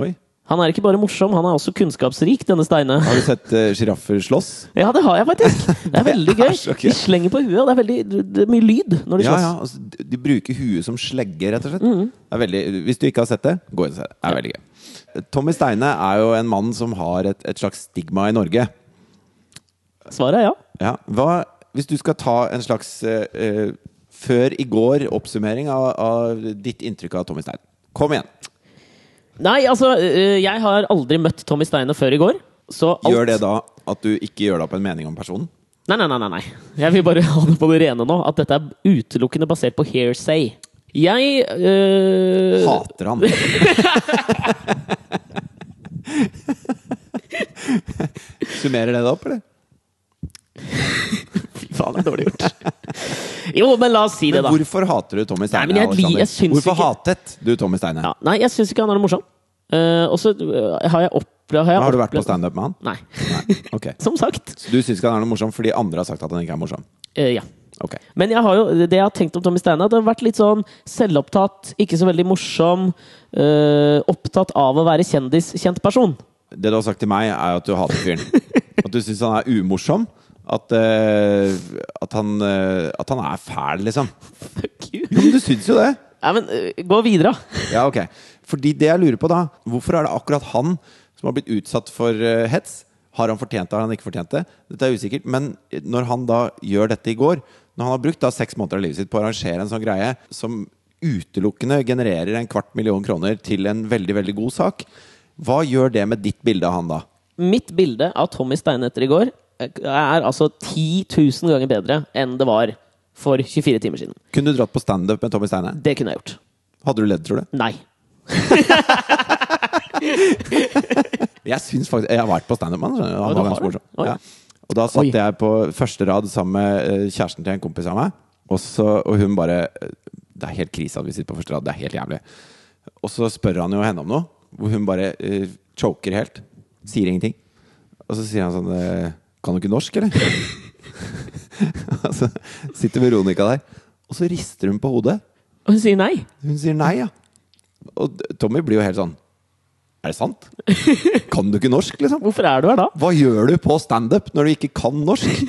Oi. Han er ikke bare morsom, han er også kunnskapsrik, denne Steine. Har du sett uh, slåss? Ja, det har jeg faktisk! Det er veldig gøy. De slenger på huet, og det er, veldig, det er mye lyd når de slåss. ja, altså, de- bruker huet som slegge, rett og slett. Mm. Det veldig, hvis du ikke har sett det, gå inn og se det. Det er veldig gøy. Tommy Steine er jo en mann som har et, et slags stigma i Norge. Svaret er ja. Ja, hva, hvis du skal ta en slags eh, eh, før i går-oppsummering av, av ditt inntrykk av Tommy Steine. Kom igjen. Nei, altså, øh, jeg har aldri møtt Tommy Steine før i går. Så alt Gjør det da at du ikke gjør deg opp en mening om personen? Nei, nei, nei, nei, nei. Jeg vil bare ha det på det rene nå. At dette er utelukkende basert på hearsay. Jeg øh, Hater han. Summerer det da opp, eller? Fy faen, det er dårlig gjort. jo, men la oss si det, da. hvorfor hater du Tommy Steine? Nei, jeg, jeg jeg hvorfor ikke- hatet du Tommy Steine? Ja, nei, jeg syns ikke han er noe morsom. Uh, og så øh, har jeg opplevd har, jeg Har du vært på standup med han? Nei. Nei. Okay. Som sagt. Så du syns ikke han er noe morsom fordi andre har sagt at han ikke er morsom? Uh, ja. Okay. Men jeg har jo, det jeg har tenkt om Tommy Steine, det har vært litt sånn selvopptatt, ikke så veldig morsom, uh, opptatt av å være kjendis, kjent person. Det du har sagt til meg, er at du hater fyren. At du syns han er umorsom. At, uh, at, han, uh, at han er fæl, liksom. Fuck you. Jo, men du syns jo det! Ja, men uh, gå videre. Ja, ok. Fordi det jeg lurer på da, hvorfor er det akkurat han som har blitt utsatt for hets? Har han fortjent det, har han ikke fortjent det? Dette er usikkert. Men når han da gjør dette i går, når han har brukt da seks måneder av livet sitt på å arrangere en sånn greie som utelukkende genererer en kvart million kroner til en veldig, veldig god sak, hva gjør det med ditt bilde av han da? Mitt bilde av Tommy Steine etter i går er altså 10 000 ganger bedre enn det var for 24 timer siden. Kunne du dratt på standup med Tommy Steine? Det kunne jeg gjort. Hadde du ledd, tror du? Nei. Jeg syns faktisk Jeg har vært på standup med han. Han var ganske morsom. Ja. Og da satt Oi. jeg på første rad sammen med eh, kjæresten til en kompis av meg. Og, så, og hun bare Det er helt krise at vi sitter på første rad. Det er helt jævlig. Og så spør han jo henne om noe, hvor hun bare uh, choker helt. Sier ingenting. Og så sier han sånn eh, Kan du ikke norsk, eller? så sitter Veronica der, og så rister hun på hodet. Og hun sier nei. Hun sier nei, ja. Og Tommy blir jo helt sånn Er det sant? Kan du ikke norsk, liksom? Hvorfor er du her da? Hva gjør du på standup når du ikke kan norsk?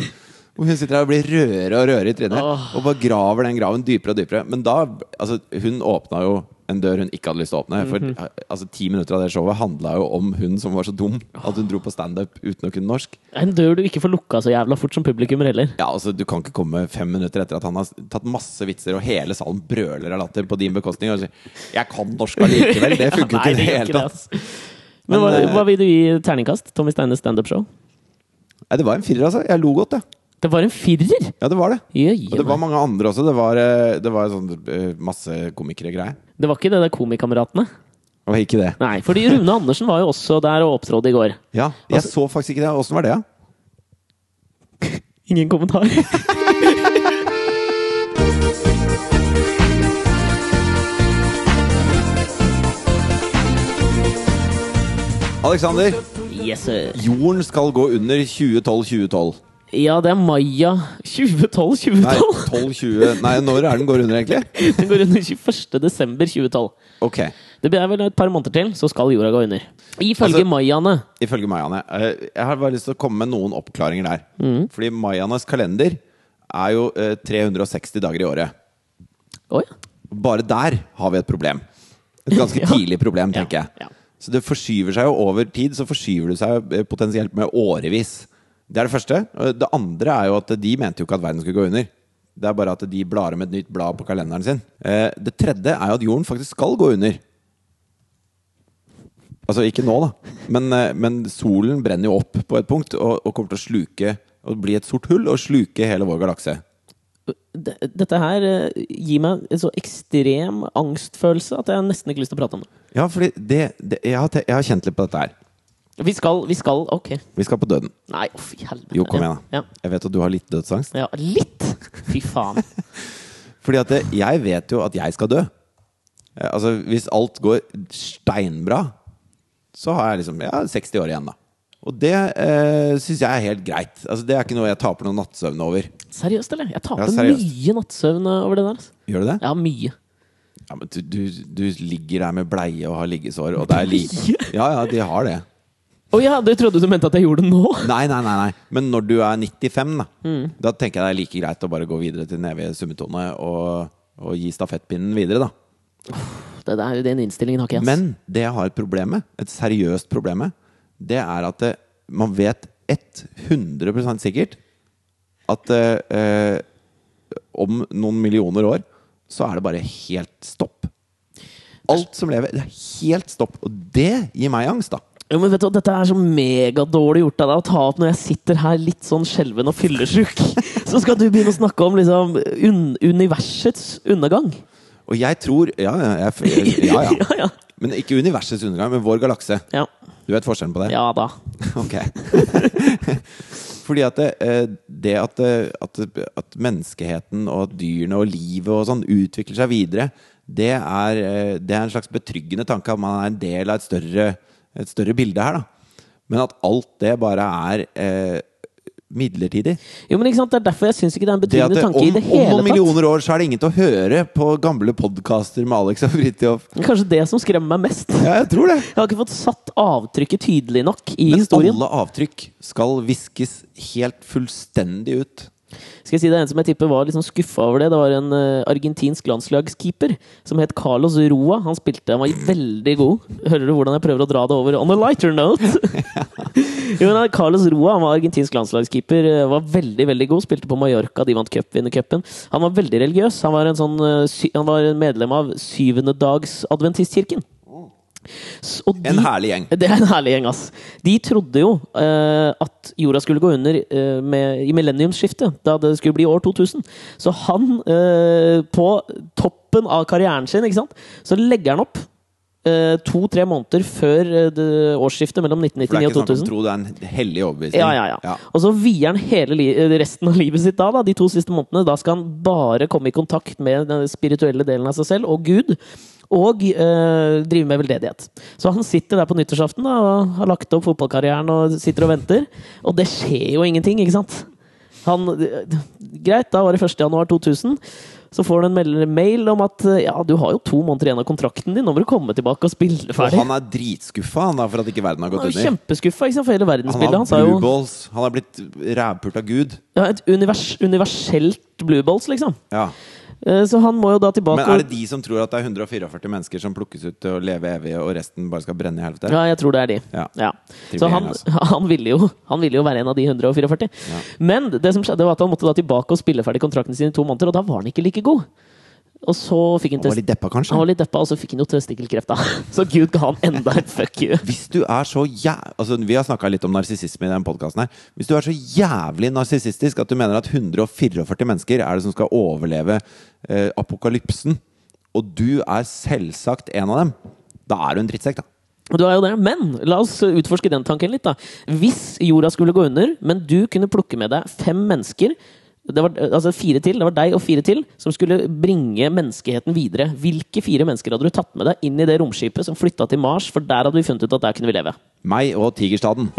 Og hun sitter der og blir rødere og rødere i trynet. Oh. Og bare graver den graven dypere og dypere. Men da Altså, hun åpna jo en dør hun ikke hadde lyst til å åpne. For Mhm. altså, ti minutter av det showet handla jo om hun som var så dum at hun dro på standup uten å kunne norsk. En dør du ikke får lukka så jævla fort som publikummer heller. Ja, altså, Du kan ikke komme fem minutter etter at han har tatt masse vitser, og hele salen brøler av latter på din bekostning, og sier 'Jeg kan norsk allikevel'. Det funker ja, Nei, ikke i det hele tatt. ass. Men hva, Men, eh, hva vil du gi terningkast? Tommy Steines standup-show? Nei, det var en firer, altså. Jeg lo godt, jeg. Det var en firer! Ja, det var det. Jøye Og det var mange andre også. Det var, eh, det var sånn eh, masse komikere-greier. Det var ikke det der Komikameratene. Det var ikke det. Nei, fordi Rune Andersen var jo også der og opptrådte i går. Ja, jeg så faktisk ikke det. Åssen var det, da? Ingen kommentar. Alexander, Yes, jorden skal gå under 2012-2012. Ja, det er Maya 2012-2012. Nei, 12-20 Nei, når er den går under, egentlig? Den går under 21. desember 2012. Ok, Det er vel et par måneder til, så skal jorda gå under. Ifølge Altså- mayaene. ifølge mayaene. Eh, Jeg har bare lyst til å komme med noen oppklaringer der. Mm. Fordi mayaenes kalender er jo eh, 360 dager i året. Oh, ja. Bare der har vi et problem. Et ganske Ja. tidlig problem, tenker jeg. Ja. Så det forskyver seg jo over tid, så forskyver det seg eh, potensielt med årevis. Det er det første. Det andre er jo at de mente jo ikke at verden skulle gå under. Det er bare at de blar om et nytt blad på kalenderen sin. Eh, Det tredje er jo at jorden faktisk skal gå under. Altså ikke nå, da. Men, eh, men solen brenner jo opp på et punkt og, og kommer til å sluke og bli et sort hull og sluke hele vår galakse. Dette her eh, gir meg en så ekstrem angstfølelse at jeg nesten ikke har lyst til å prate om det. Ja, fordi det, det jeg, har jeg har kjent litt på dette her. Vi skal, vi skal Ok. Vi skal på døden. Nei, å, fy helvete. Jo, kom igjen, da. Ja. Jeg vet at du har litt dødsangst. Ja, litt! Fy faen. Fordi at det, jeg vet jo at jeg skal dø. Eh, Altså, hvis alt går steinbra, så har jeg liksom ja, 60 år igjen, da. Og det eh, syns jeg er helt greit. Altså, det er ikke noe jeg taper noen nattsøvn over. Seriøst, eller? Jeg taper Ja, mye nattsøvn over det der. Altså. Gjør du det? Ja, mye. Ja, men du, du, du ligger der med bleie og har liggesår, og det er like Ja, ja, de har det. Å ja, det trodde du mente at jeg gjorde det nå? Nei, nei, nei, nei. Men når du er 95, da, Mm. da tenker jeg det er like greit å bare gå videre til den evige summetone og, og gi stafettpinnen videre, da. Det der, Den innstillingen har ikke jeg. Men det jeg har et problem med, et seriøst problem med, det er at det, man vet 100 sikkert at eh, om noen millioner år så er det bare helt stopp. Alt som lever, det er helt stopp. Og det gir meg angst, da. Jo, men vet du, Dette er så megadårlig gjort av deg å ta opp når jeg sitter her litt sånn skjelven og fyllesyk. Så skal du begynne å snakke om liksom un universets undergang. Og jeg tror Ja, ja, jeg, ja, ja. ja. Men ikke universets undergang, men vår galakse. Ja, Du vet forskjellen på det? ja da. Ok. Fordi at det, eh, det at, at, at menneskeheten og dyrene og livet og sånn utvikler seg videre, det er, eh, det er en slags betryggende tanke at man er en del av et større, et større bilde her. da Men at alt det bare er eh, midlertidig. Jo, men ikke sant, Det er derfor jeg syns ikke det er en Det det, tanke om, i det om noen millioner år så er det ingen til å høre på gamle podkaster med Alex og Fridtjof. Kanskje det som skremmer meg mest. Ja, jeg tror det. Jeg har ikke fått satt avtrykket tydelig nok i Men historien. alle avtrykk skal viskes helt fullstendig ut. Skal jeg si det er En som jeg tipper var litt sånn skuffa over det. Det var en uh, argentinsk landslagskeeper som het Carlos Roa. Han spilte, han var veldig god. Hører du hvordan jeg prøver å dra det over on a lighter note? jo, men eh, Carlos Roa han var argentinsk landslagskeeper. eh, Var veldig veldig god. Spilte på Mallorca, de vant cupvinnercupen. Han var veldig religiøs. Han var, en sånn, uh, han var medlem av syvendedags-adventistkirken. Og En herlig gjeng. det er en herlig gjeng, ass. De trodde jo uh, at jorda skulle gå under uh, med, i millenniumsskiftet, da det skulle bli år 2000. Så han, uh, på toppen av karrieren sin, sant, så legger han opp to-tre måneder før årsskiftet mellom For det er 1999 ikke og snakk om 2000. tro, det er en hellig overbevisning. Ja, ja, ja. Og så vier han hele resten av livet sitt da, da, de to siste månedene. Da skal han bare komme i kontakt med den spirituelle delen av seg selv og Gud. Og eh, drive med veldedighet. Så han sitter der på nyttårsaften da, og har lagt opp fotballkarrieren og sitter og venter. Og det skjer jo ingenting, ikke sant? Han, greit, da var det 1. januar 2000. Så får du en mail om at eh, ja, du har jo to måneder igjen av kontrakten din. Nå må du komme tilbake og spille Og ferdig. han er dritskuffa han da, for at ikke verden har Han gått er jo under. kjempeskuffa ikke sant, for hele Han verdensbildet. Han har blue balls. Han har blitt rævpult av Gud. ja, et univers, universelt blue balls, liksom. Ja. Eh, Så han må jo da tilbake Men er det de som tror at det er 144 mennesker som plukkes ut til å leve evig, og resten bare skal brenne i helvete? Ja, jeg tror det er de. Ja. Ja. Så han, altså. han, ville jo, han ville jo være en av de 144. Men det som skjedde var at han måtte da tilbake og spille ferdig kontrakten sin i to måneder, og da var han ikke like god. Og så fikk han Han var litt deppa, kanskje? han var litt deppa, og så fikk han jo testikkelkreft, da. Så Gud ga han enda et fuck you. Hvis du er så jæ... Altså, vi har snakka litt om narsissisme i den podkasten her. Hvis du er så jævlig narsissistisk at du mener at 144 mennesker er det som skal overleve eh, apokalypsen, og du er selvsagt en av dem, da er du en drittsekk, da. Du er jo det, Men la oss utforske den tanken litt. da Hvis jorda skulle gå under, men du kunne plukke med deg fem mennesker det var, altså fire til, det var deg og fire til som skulle bringe menneskeheten videre. Hvilke fire mennesker hadde du tatt med deg inn i det romskipet som flytta til Mars? For der hadde vi funnet ut at der kunne vi leve. Meg og Tigerstaden.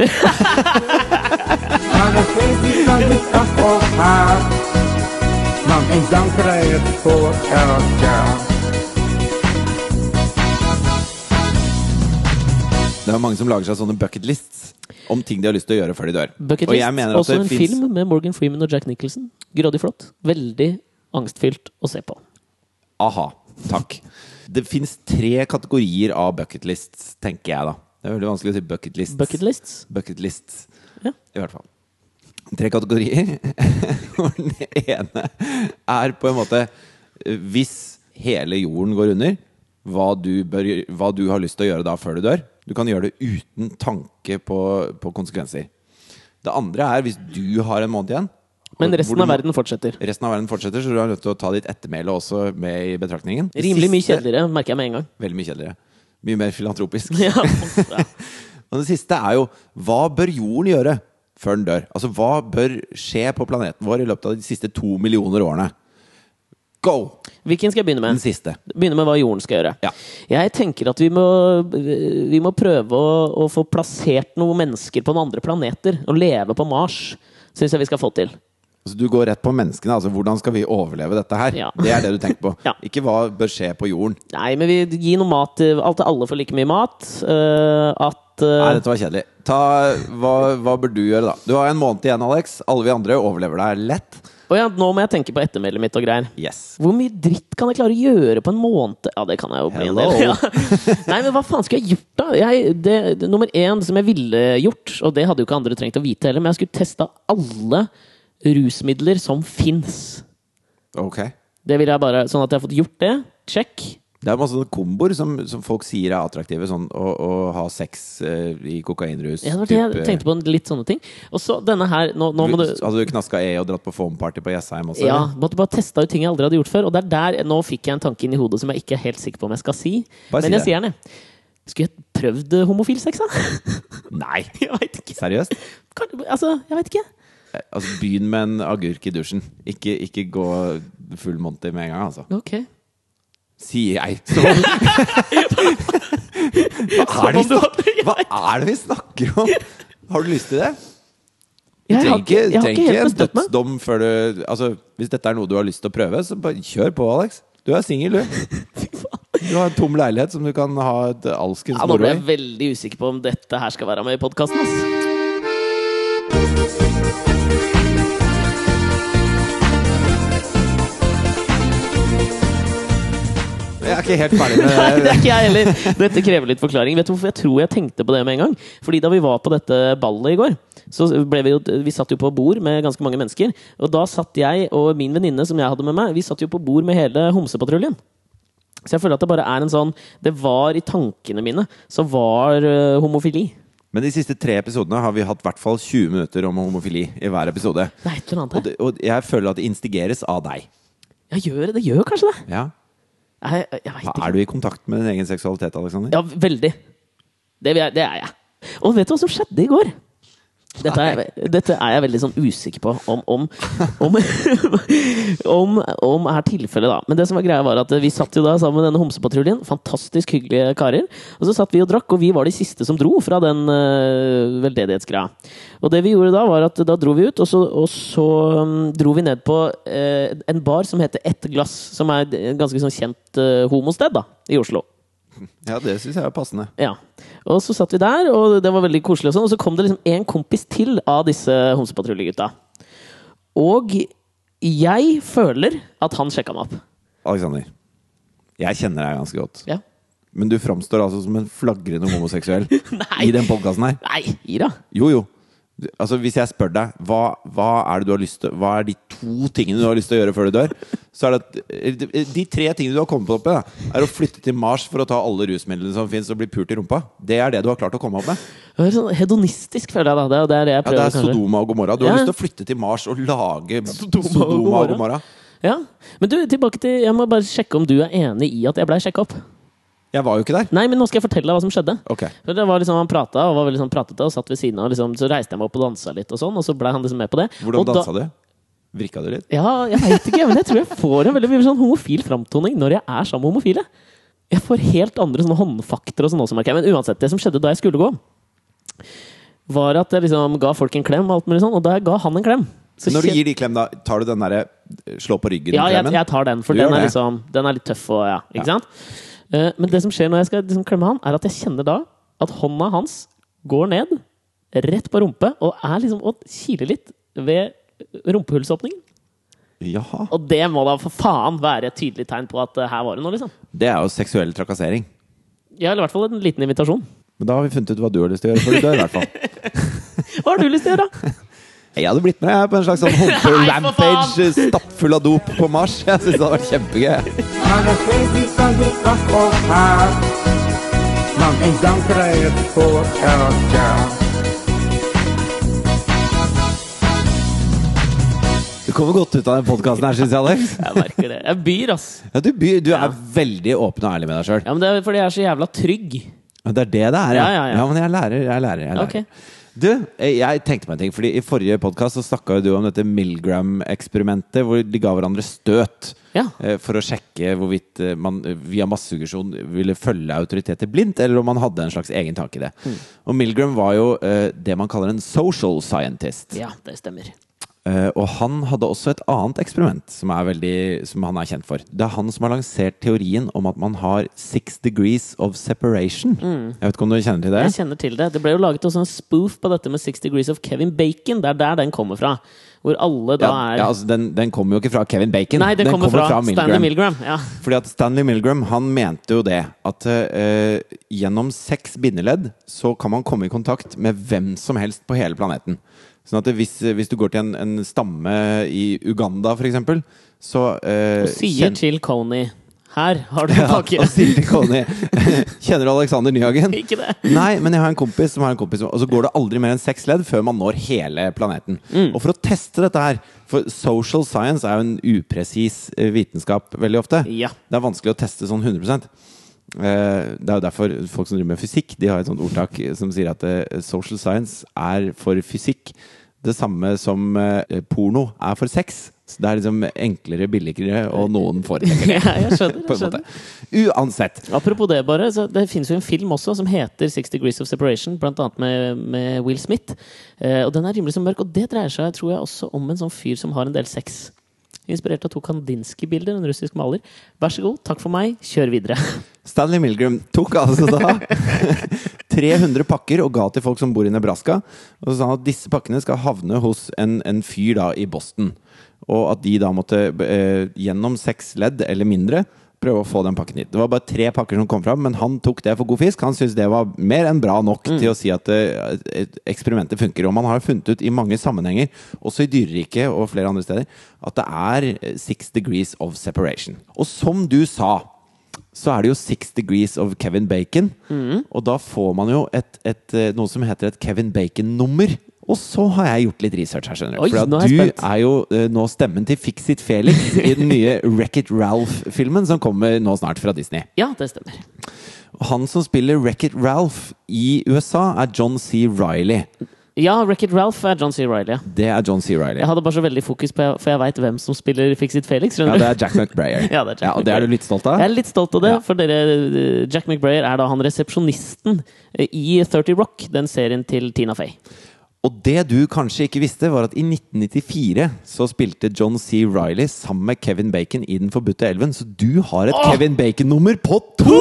Man en gang krävs på öka. Det er mange som lager seg sånne bucketlists om ting de har lyst til å gjøre før de dør. Bucket List, også en finnes- film med Morgan Freeman og Jack Nicholson. Grådig flott. Veldig angstfylt å se på. Aha. Takk. Det fins tre kategorier av bucketlists, tenker jeg da. Det er veldig vanskelig å si bucketlists. Bucketlists? Bucketlists, Ja. i hvert fall. Tre kategorier. Den ene er på en måte eh, Hvis hele jorden går under, hva du, bør, hva du har lyst til å gjøre da før du dør. Du kan gjøre det uten tanke på, på konsekvenser. Det andre er hvis du har en måned igjen. Men resten du av verden fortsetter. Resten av verden fortsetter, så du har nødt til å ta ditt ettermæle også med i betraktningen. Rimelig mye kjedeligere, merker jeg med en gang. Veldig mye kjedeligere. Mye mer filantropisk. Ja, ja. Og det siste er jo hva bør jorden gjøre før den dør? Altså hva bør skje på planeten vår i løpet av de siste to millioner årene? Go! Hvilken skal jeg begynne med? Den siste. Begynne med hva jorden skal gjøre. Ja. Jeg tenker at vi må, vi må prøve å, å få plassert noen mennesker på noen andre planeter. Og leve på Mars. Syns jeg vi skal få til. Så du går rett på menneskene. Altså, hvordan skal vi overleve dette her? Ja. Det er det du tenker på. Ja. Ikke hva bør skje på jorden. Nei, men vi gir noe mat alt alle får like mye mat. Uh, at eh, Nei, dette var kjedelig. Ta, hva, hva bør du gjøre, da? Du har en måned igjen, Alex. Alle vi andre overlever deg lett. Å ja, nå må jeg tenke på ettermælet mitt og greier. Yes. Hvor mye dritt kan jeg klare å gjøre på en måned? Ja, det kan jeg jo bli en del. Ja. Nei, men hva faen skulle jeg gjort, da? Jeg, det, det, nummer én som jeg ville gjort, og det hadde jo ikke andre trengt å vite heller, men jeg skulle testa alle rusmidler som fins. Ok. Det ville jeg bare, Sånn at jeg har fått gjort det. Check. Det er masse sånne komboer som, som folk sier er attraktive. Sånn å, å ha sex eh, i kokainrus. Ja, det var det jeg tenkte på. Litt sånne ting. Og så denne her Nå, nå må du Hadde du knaska E og dratt på foam-party på Jessheim også? Ja, eller? måtte bare testa ut ting jeg aldri hadde gjort før. Og det er der, Nå fikk jeg en tanke inn i hodet som jeg ikke er helt sikker på om jeg skal si. Bare si Men jeg sier den, jeg. Skulle jeg prøvd eh, homofil sex, da? Nei! jeg vet ikke. Seriøst? Altså, jeg veit ikke. Eh, Altså, Begynn med en agurk i dusjen. Ikke, ikke gå full Monty med en gang, altså. Ok. Sier jeg. Som Hva er snakker, hva er det vi snakker om? Har du lyst til det? Du trenger ikke, trenger ikke en dødsdom før du Altså, Hvis dette er noe du har lyst til å prøve, så bare kjør på, Alex. Du er singel, du. Du har en tom leilighet som du kan ha et alskens Ja, nå ble jeg veldig usikker på om dette her skal være med i podkasten. Er ikke helt ferdig med Nei, det det. er ikke jeg heller. Dette krever litt forklaring. Vet du hvorfor jeg tror jeg tenkte på det med en gang? Fordi da vi var på dette ballet i går, så ble vi jo Vi satt jo på bord med ganske mange mennesker. Og da satt jeg og min venninne som jeg hadde med meg, vi satt jo på bord med hele Homsepatruljen. Så jeg føler at det bare er en sånn Det var i tankene mine, så var øh, homofili. Men de siste tre episodene har vi hatt i hvert fall 20 minutter om homofili i hver episode. Det er et eller annet Og, det, og jeg føler at det instigeres av deg. Ja, gjør det. Det gjør kanskje det. Ja. Jeg, jeg vet ikke. Er du i kontakt med din egen seksualitet, Alexander? Ja, veldig. Det, det er jeg. Og vet du hva som skjedde i går? Dette er, dette er jeg veldig sånn usikker på om om, om, om, om er tilfellet, da. Men det som var greia var at vi satt jo da sammen med denne homsepatruljen. Fantastisk hyggelige karer. Og så satt vi og drakk, og vi var de siste som dro fra den uh, veldedighetsgreia. Og det vi gjorde da, var at da dro vi ut, og så, og så um, dro vi ned på uh, en bar som heter Ett glass, som er et ganske sånn kjent uh, homosted da, i Oslo. Ja, det syns jeg er passende. Ja. Og så satt vi der, og det var veldig koselig. Og sånn, og så kom det liksom en kompis til av disse Homsepatruljegutta. Og jeg føler at han sjekka meg opp. Alexander, jeg kjenner deg ganske godt. Ja. Men du framstår altså som en flagrende homoseksuell Nei. i den podkasten her. Nei, Ira! Jo, jo. Altså, hvis jeg spør deg hva, hva er det du har lyst til Hva er de to tingene du har lyst til å gjøre før du dør? Så er det at eh, De tre tingene du har kommet opp med, da, er å flytte til Mars for å ta alle rusmidlene som fins, og bli pult i rumpa. Det er det du har klart å komme opp med. Det er sånn hedonistisk, føler jeg da. Det er det jeg prøver Ja, det er. Sodoma og Gomorra. Du har Ja. lyst til å flytte til Mars og lage Sodoma og Sodoma og Gomorra. Gomorra. Ja. Men du, tilbake til Jeg må bare sjekke om du er enig i at jeg blei sjekka opp. Jeg var jo ikke der. Nei, men nå skal jeg fortelle deg hva som skjedde. Ok. For det var liksom Han prata og var veldig sånn pratete og satt ved siden av. Liksom, så reiste jeg meg opp og dansa litt, og sånn Og så ble han liksom med på det. Hvordan og da- dansa du? Vrikka du litt? Ja, jeg veit ikke, men jeg tror jeg får en veldig mye sånn homofil framtoning når jeg er sammen med homofile. Jeg får helt andre sånne håndfakter og sånn også, merker jeg. Men uansett, det som skjedde da jeg skulle gå, var at jeg liksom ga folk en klem, og alt mulig sånn, og da jeg ga han en klem så Når du gir de klem, da, tar du den derre slå på ryggen-klemmen? jeg tar den, for den er, liksom, den er litt tøff og ja, ikke Ja. sant? Eh, men det som skjer når jeg skal liksom klemme han, er at jeg kjenner da at hånda hans går ned, rett på rumpe, og er liksom og kiler litt ved rumpehullsåpningen. Jaha. Og det må da for faen være et tydelig tegn på at eh, her var det noe, liksom. Det er jo seksuell trakassering. Ja, eller i hvert fall en liten invitasjon. Men da har vi funnet ut hva du har lyst til å gjøre før du dør, i hvert fall. Hva har du lyst til å gjøre, da? Jeg hadde blitt med jeg, på en slags sånn Nei, for rampage stappfull av dop på Mars. Jeg syns det hadde vært kjempegøy. Du kommer godt ut av den podkasten her, syns jeg, Alex. Jeg merker det. Jeg byr, ass. Ja, du, byr, du er Ja. veldig åpen og ærlig med deg sjøl. Ja, men det er fordi jeg er så jævla trygg. Det er det det er, Ja, ja, ja. men jeg lærer. Jeg lærer, jeg lærer. Ok. Du, jeg tenkte meg en ting. Fordi I forrige podkast snakka du om dette Milgram-eksperimentet, hvor de ga hverandre støt. Ja. eh, For å sjekke hvorvidt eh, man via massesuggesjon ville følge autoriteter blindt, eller om man hadde en slags egen tanke i det. Mm. Og Milgram var jo eh, det man kaller en social scientist. Ja, det stemmer. Eh, og han hadde også et annet eksperiment som, er veldig, som han er kjent for. Det er han som har lansert teorien om at man har six degrees of separation. Jeg vet ikke om du kjenner til det? Mm. Jeg kjenner til det. Det ble jo laget også en spoof på dette med Six Degrees of Kevin Bacon. Det er der den kommer fra. Hvor alle da Ja, er ja, altså, den, den kommer jo ikke fra Kevin Bacon. Nei, den, kommer, fra, Milgram. Stanley Milgram. Ja. Fordi at Stanley Milgram han mente jo det at uh, gjennom seks bindeledd så kan man komme i kontakt med hvem som helst på hele planeten. Sånn at hvis, hvis du går til en, en stamme i Uganda, eksempel, så uh, Og sier kjen- til Coney Her har du en ja, og til Conny Kjenner du Alexander Nyhagen? Ikke det. Nei, men jeg har en kompis som har en kompis Og så går det aldri mer enn seks ledd før man når hele planeten. Mm. Og for å teste dette her For social science er jo en upresis eh, vitenskap veldig ofte. Ja. Det er vanskelig å teste sånn 100 Eh, Det er jo derfor folk som driver med fysikk, De har et sånt ordtak som sier at eh, social science er for fysikk det samme som eh, porno er for sex. Det er liksom enklere, billigere, og noen foretrekker det. Ja, jeg skjønner. Jeg skjønner. Uansett. Apropos det, bare. Så det finnes jo en film også som heter Six Degrees of Separation, annet med, med Will Smith. Eh, og den er rimelig så mørk, og det dreier seg tror jeg, også om en sånn fyr som har en del sex. Inspirert av to Kandinsky-bilder, en russisk maler. Vær så god, takk for meg, kjør videre. Stanley Milgram tok altså da 300 pakker og ga til folk som bor i Nebraska. Og så sa han at disse pakkene skal havne hos en, en fyr da i Boston. Og at de da måtte eh, gjennom seks ledd eller mindre prøve å få den pakken hit. Det var bare tre pakker som kom fram, men han tok det for god fisk. Han syntes det var mer enn bra nok til å si at eh, eksperimentet funker. Og man har funnet ut i mange sammenhenger, også i dyreriket og flere andre steder, at det er eh, six degrees of separation. Og som du sa, så er det jo Six Degrees of Kevin Bacon. Og da får man jo et, et, noe som heter et Kevin Bacon-nummer. Og så har jeg gjort litt research her, skjønner du. Oi, For nå at jeg du spent. er jo eh, nå stemmen til Fix It Felix i den nye Wreck-It Ralph-filmen som kommer nå snart fra Disney. Ja, det stemmer. Han som spiller Wreck-It Ralph i USA, er John C. Riley. Ja, Wreck-It Ralph er John C. Reilly. Ja. Det er John C. Riley. Jeg hadde bare så veldig fokus på For jeg veit hvem som spiller Fix It Felix. Ja, skjønner det er Jack McBrayer. Ja, det er Jack og det er du litt stolt av? Jeg er litt stolt av det, Ja. for dere eh, Jack McBrayer er da han resepsjonisten eh, i 30 Rock, den serien til Tina Fey. Og det du kanskje ikke visste, var at i 1994 så spilte John C. Riley sammen med Kevin Bacon i Den forbudte elven, så du har et Kevin Bacon-nummer på to!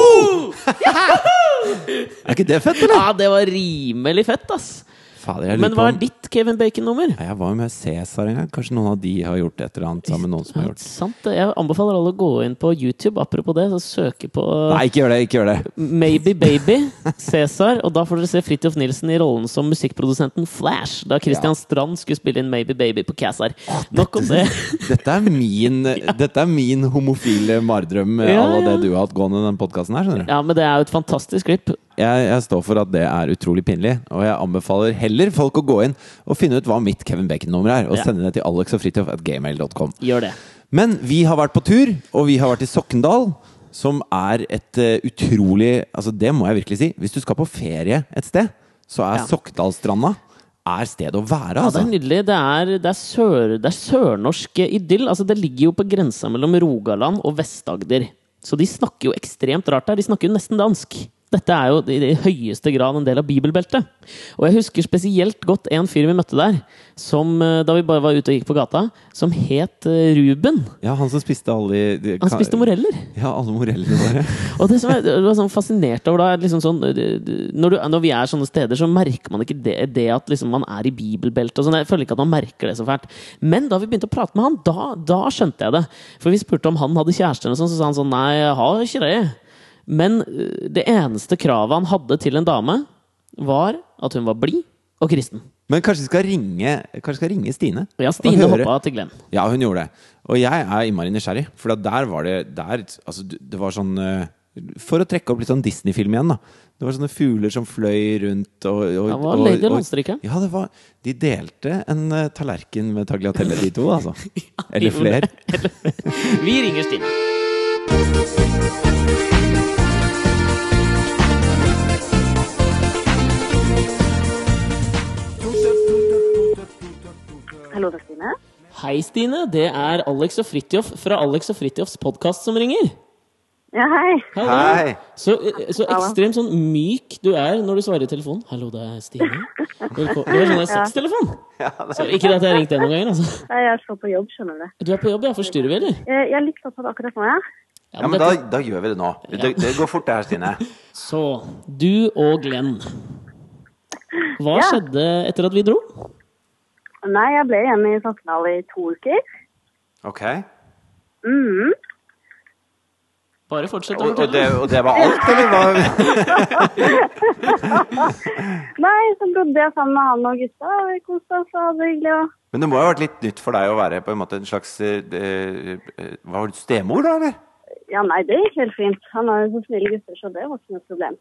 er ikke det fett, eller? Ja, det var rimelig fett, ass! Fader, Men hva er ditt Kevin Bacon-nummer? Ja, Jeg var jo med Cæsar en gang. Kanskje noen av de har gjort et eller annet sammen med noen som har Ja, gjort sant det. Jeg anbefaler alle å gå inn på YouTube, apropos det, og søke på Nei, ikke gjør det! ikke gjør det Maybe Baby, Cæsar, og da får dere se Fridtjof Nilsen i rollen som musikkprodusenten Flash, da Christian Strand skulle spille inn Maybe Baby på Cæsar. Nok om det. Dette er min, dette er min homofile Ja, alle ja. det du har hatt gående i den podkasten her. skjønner du Ja, men det er jo et fantastisk klipp. jeg, jeg står for at det er utrolig pinlig, og jeg anbefaler heller folk å gå inn og finne ut hva mitt Kevin Bacon-nummer er, og Ja. sende det til alexofritid at gmail.com. Gjør det. Men vi har vært på tur, og vi har vært i Sokndal, som er et uh, utrolig Altså, det må jeg virkelig si. Hvis du skal på ferie et sted, så er Ja. Sokndalstranda er stedet å være, Ja, det altså. er nydelig. Det er, det er, sør, det er sørnorsk idyll. Altså, det ligger jo på grensa mellom Rogaland og Vest-Agder. Så de snakker jo ekstremt rart der. De snakker jo nesten dansk. Dette er jo i høyeste grad en del av bibelbeltet. Og jeg husker spesielt godt en fyr vi møtte der, som, eh, da vi bare var ute og gikk på gata, som het eh, Ruben. Ja, han som spiste alle de, de Han spiste moreller. Ja, alle morellene våre. Og det som jeg var sånn fascinert over da, er liksom sånn det- når, du, når vi er sånne steder, så merker man ikke det, det at liksom man er i bibelbeltet og sånn. Jeg føler ikke at man merker det så fælt. Men da vi begynte å prate med han, da, da skjønte jeg det. For vi spurte om han hadde kjæreste, eller noe sånt, så sa han sånn Nei, jeg har ikke det. Men øh, det eneste kravet han hadde til en dame, var at hun var blid og kristen. Men kanskje vi skal ringe, skal ringe Stine? Ja, Stine hoppa til Glenn. Ja, hun gjorde det. Og jeg er innmari nysgjerrig. For der var det der, altså, Det var sånn eh, For å trekke opp litt sånn Disney-film igjen, da. Det var sånne fugler som fløy rundt og, og, Han var lady landstrykeren. Ja, det var De delte en uh, tallerken med tagliatelle, de to, altså. Eller flere. Vi ringer Stine. Hallo, det er Stine. Hei, Stine. Det er Alex og Fridtjof fra Alex og Fridtjofs podkast som ringer. Ja, hei. Hallo. Hei! Så, så ekstremt sånn myk du er når du svarer i telefonen. 'Hallo, det er Stine'. Du har sånn der Ja. Så ikke at jeg har ringt deg noen ganger. Altså. Nei, Jeg så på jobb, skjønner du. Du er på jobb, ja. Forstyrrer vi, eller? Jeg jeg er litt opptatt akkurat nå, ja. Ja, men da, da gjør vi det nå. Det, det går fort, det her, Stine. Så du og Glenn. Hva Ja. skjedde etter at vi dro? Nei, jeg ble hjemme i Sokndal i to uker. Ok. Mm. Bare fortsett å Og, og, det, og det var alt, eller hva? Nei, så bodde jeg sammen med han og gutta. og Vi koste oss og hadde det hyggelig. Og... Men det må jo ha vært litt nytt for deg å være på en måte en slags eh, eh, Hva var det, stemor, da, eller? Ja, nei, det gikk helt fint. Han er jo så snille gutter, så det var ikke noe problem.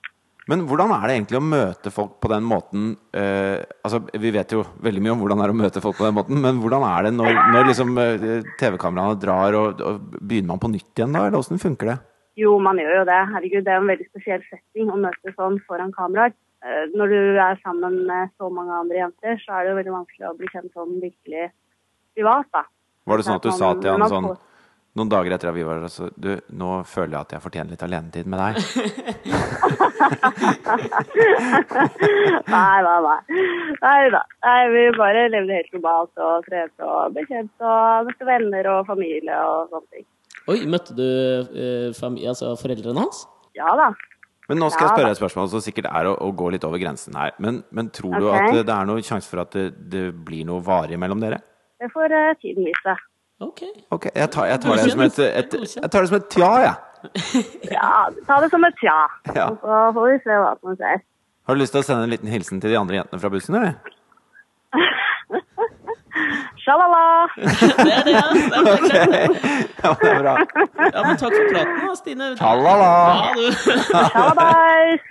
Men hvordan er det egentlig å møte folk på den måten eh, Altså, Vi vet jo veldig mye om hvordan det er å møte folk på den måten, men hvordan er det når, når liksom eh, TV-kameraene drar, og, og begynner man på nytt igjen da, eller åssen funker det? Jo, man gjør jo det. Herregud, det er en veldig spesiell setting å møte sånn foran kameraer. Eh, Når du er sammen med så mange andre jenter, så er det jo veldig vanskelig å bli kjent sånn virkelig privat, da. Var det sånn at du sa til han sånn noen dager etter at vi var der, så Du, nå føler jeg at jeg fortjener litt alenetid med deg. Nei, nei, nei. Nei da. Nei, vi bare levde helt globalt og trente og ble kjent og møtte venner og familie og sånne ting. Oi, møtte du eh, altså foreldrene hans? Ja da. Men nå skal jeg spørre deg et spørsmål som sikkert er å, å gå litt over grensen her. Men, men tror du at det, det er noen sjanse for at det, det blir noe varig mellom dere? Det får uh, tiden vise. Ok. okay jeg tar, jeg tar, det, som et, et, jeg tar det som et tja, jeg. Ja, ta det som et tja. Ja. Og så får vi se hva som skjer. Har du lyst til å sende en liten hilsen til de andre jentene fra bussen, eller? Sjalala! Det er det, ja. Det er okay. Ja, det er bra. Ja, men takk for praten, da, Stine. Sjalala! Ja, du. Sjalabais!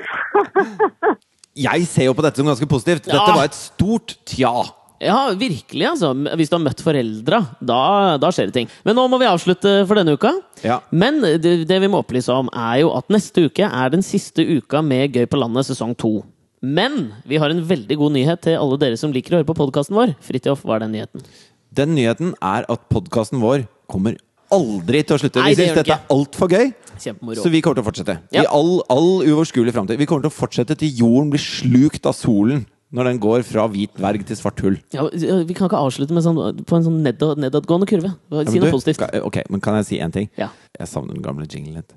Jeg ser jo på dette som ganske positivt. Ja. Dette var et stort tja. Ja, virkelig, altså. Hvis du har møtt foreldra, da, da skjer det ting. Men nå må vi avslutte for denne uka. Ja. Men det, det vi må opplyse om, er jo at neste uke er den siste uka med Gøy på landet sesong to. Men vi har en veldig god nyhet til alle dere som liker å høre på podkasten vår. Fridtjof, hva er den nyheten? Den nyheten er at podkasten vår kommer aldri til å slutte. Nei, Vi syns dette er altfor gøy, Kjempemoro. så vi kommer til å fortsette. Ja. I all, all uoverskuelig framtid. Vi kommer til å fortsette til jorden blir slukt av solen når den går fra hvit dverg til svart hull. Ja, vi kan ikke avslutte med sånn, på en sånn nedad, nedadgående kurve. Si noe du, positivt. skal- Ok, men kan jeg si én ting? Ja. Jeg savner den gamle jinglen litt.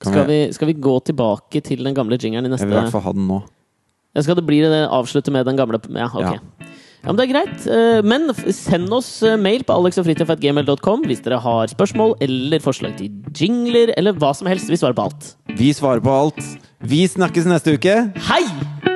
Skal vi, skal vi gå tilbake til den gamle jingeren i Jeg vil i hvert fall ha den nå. Jeg Skal det bli det avslutte med den gamle Ja, ok. Ja. Ja, men Det er greit. Eh, Men send oss eh, mail på alexogfritjof.gmail.com hvis dere har spørsmål eller forslag til jingler eller hva som helst. Vi svarer på alt. Vi svarer på alt. Vi snakkes neste uke. Hei!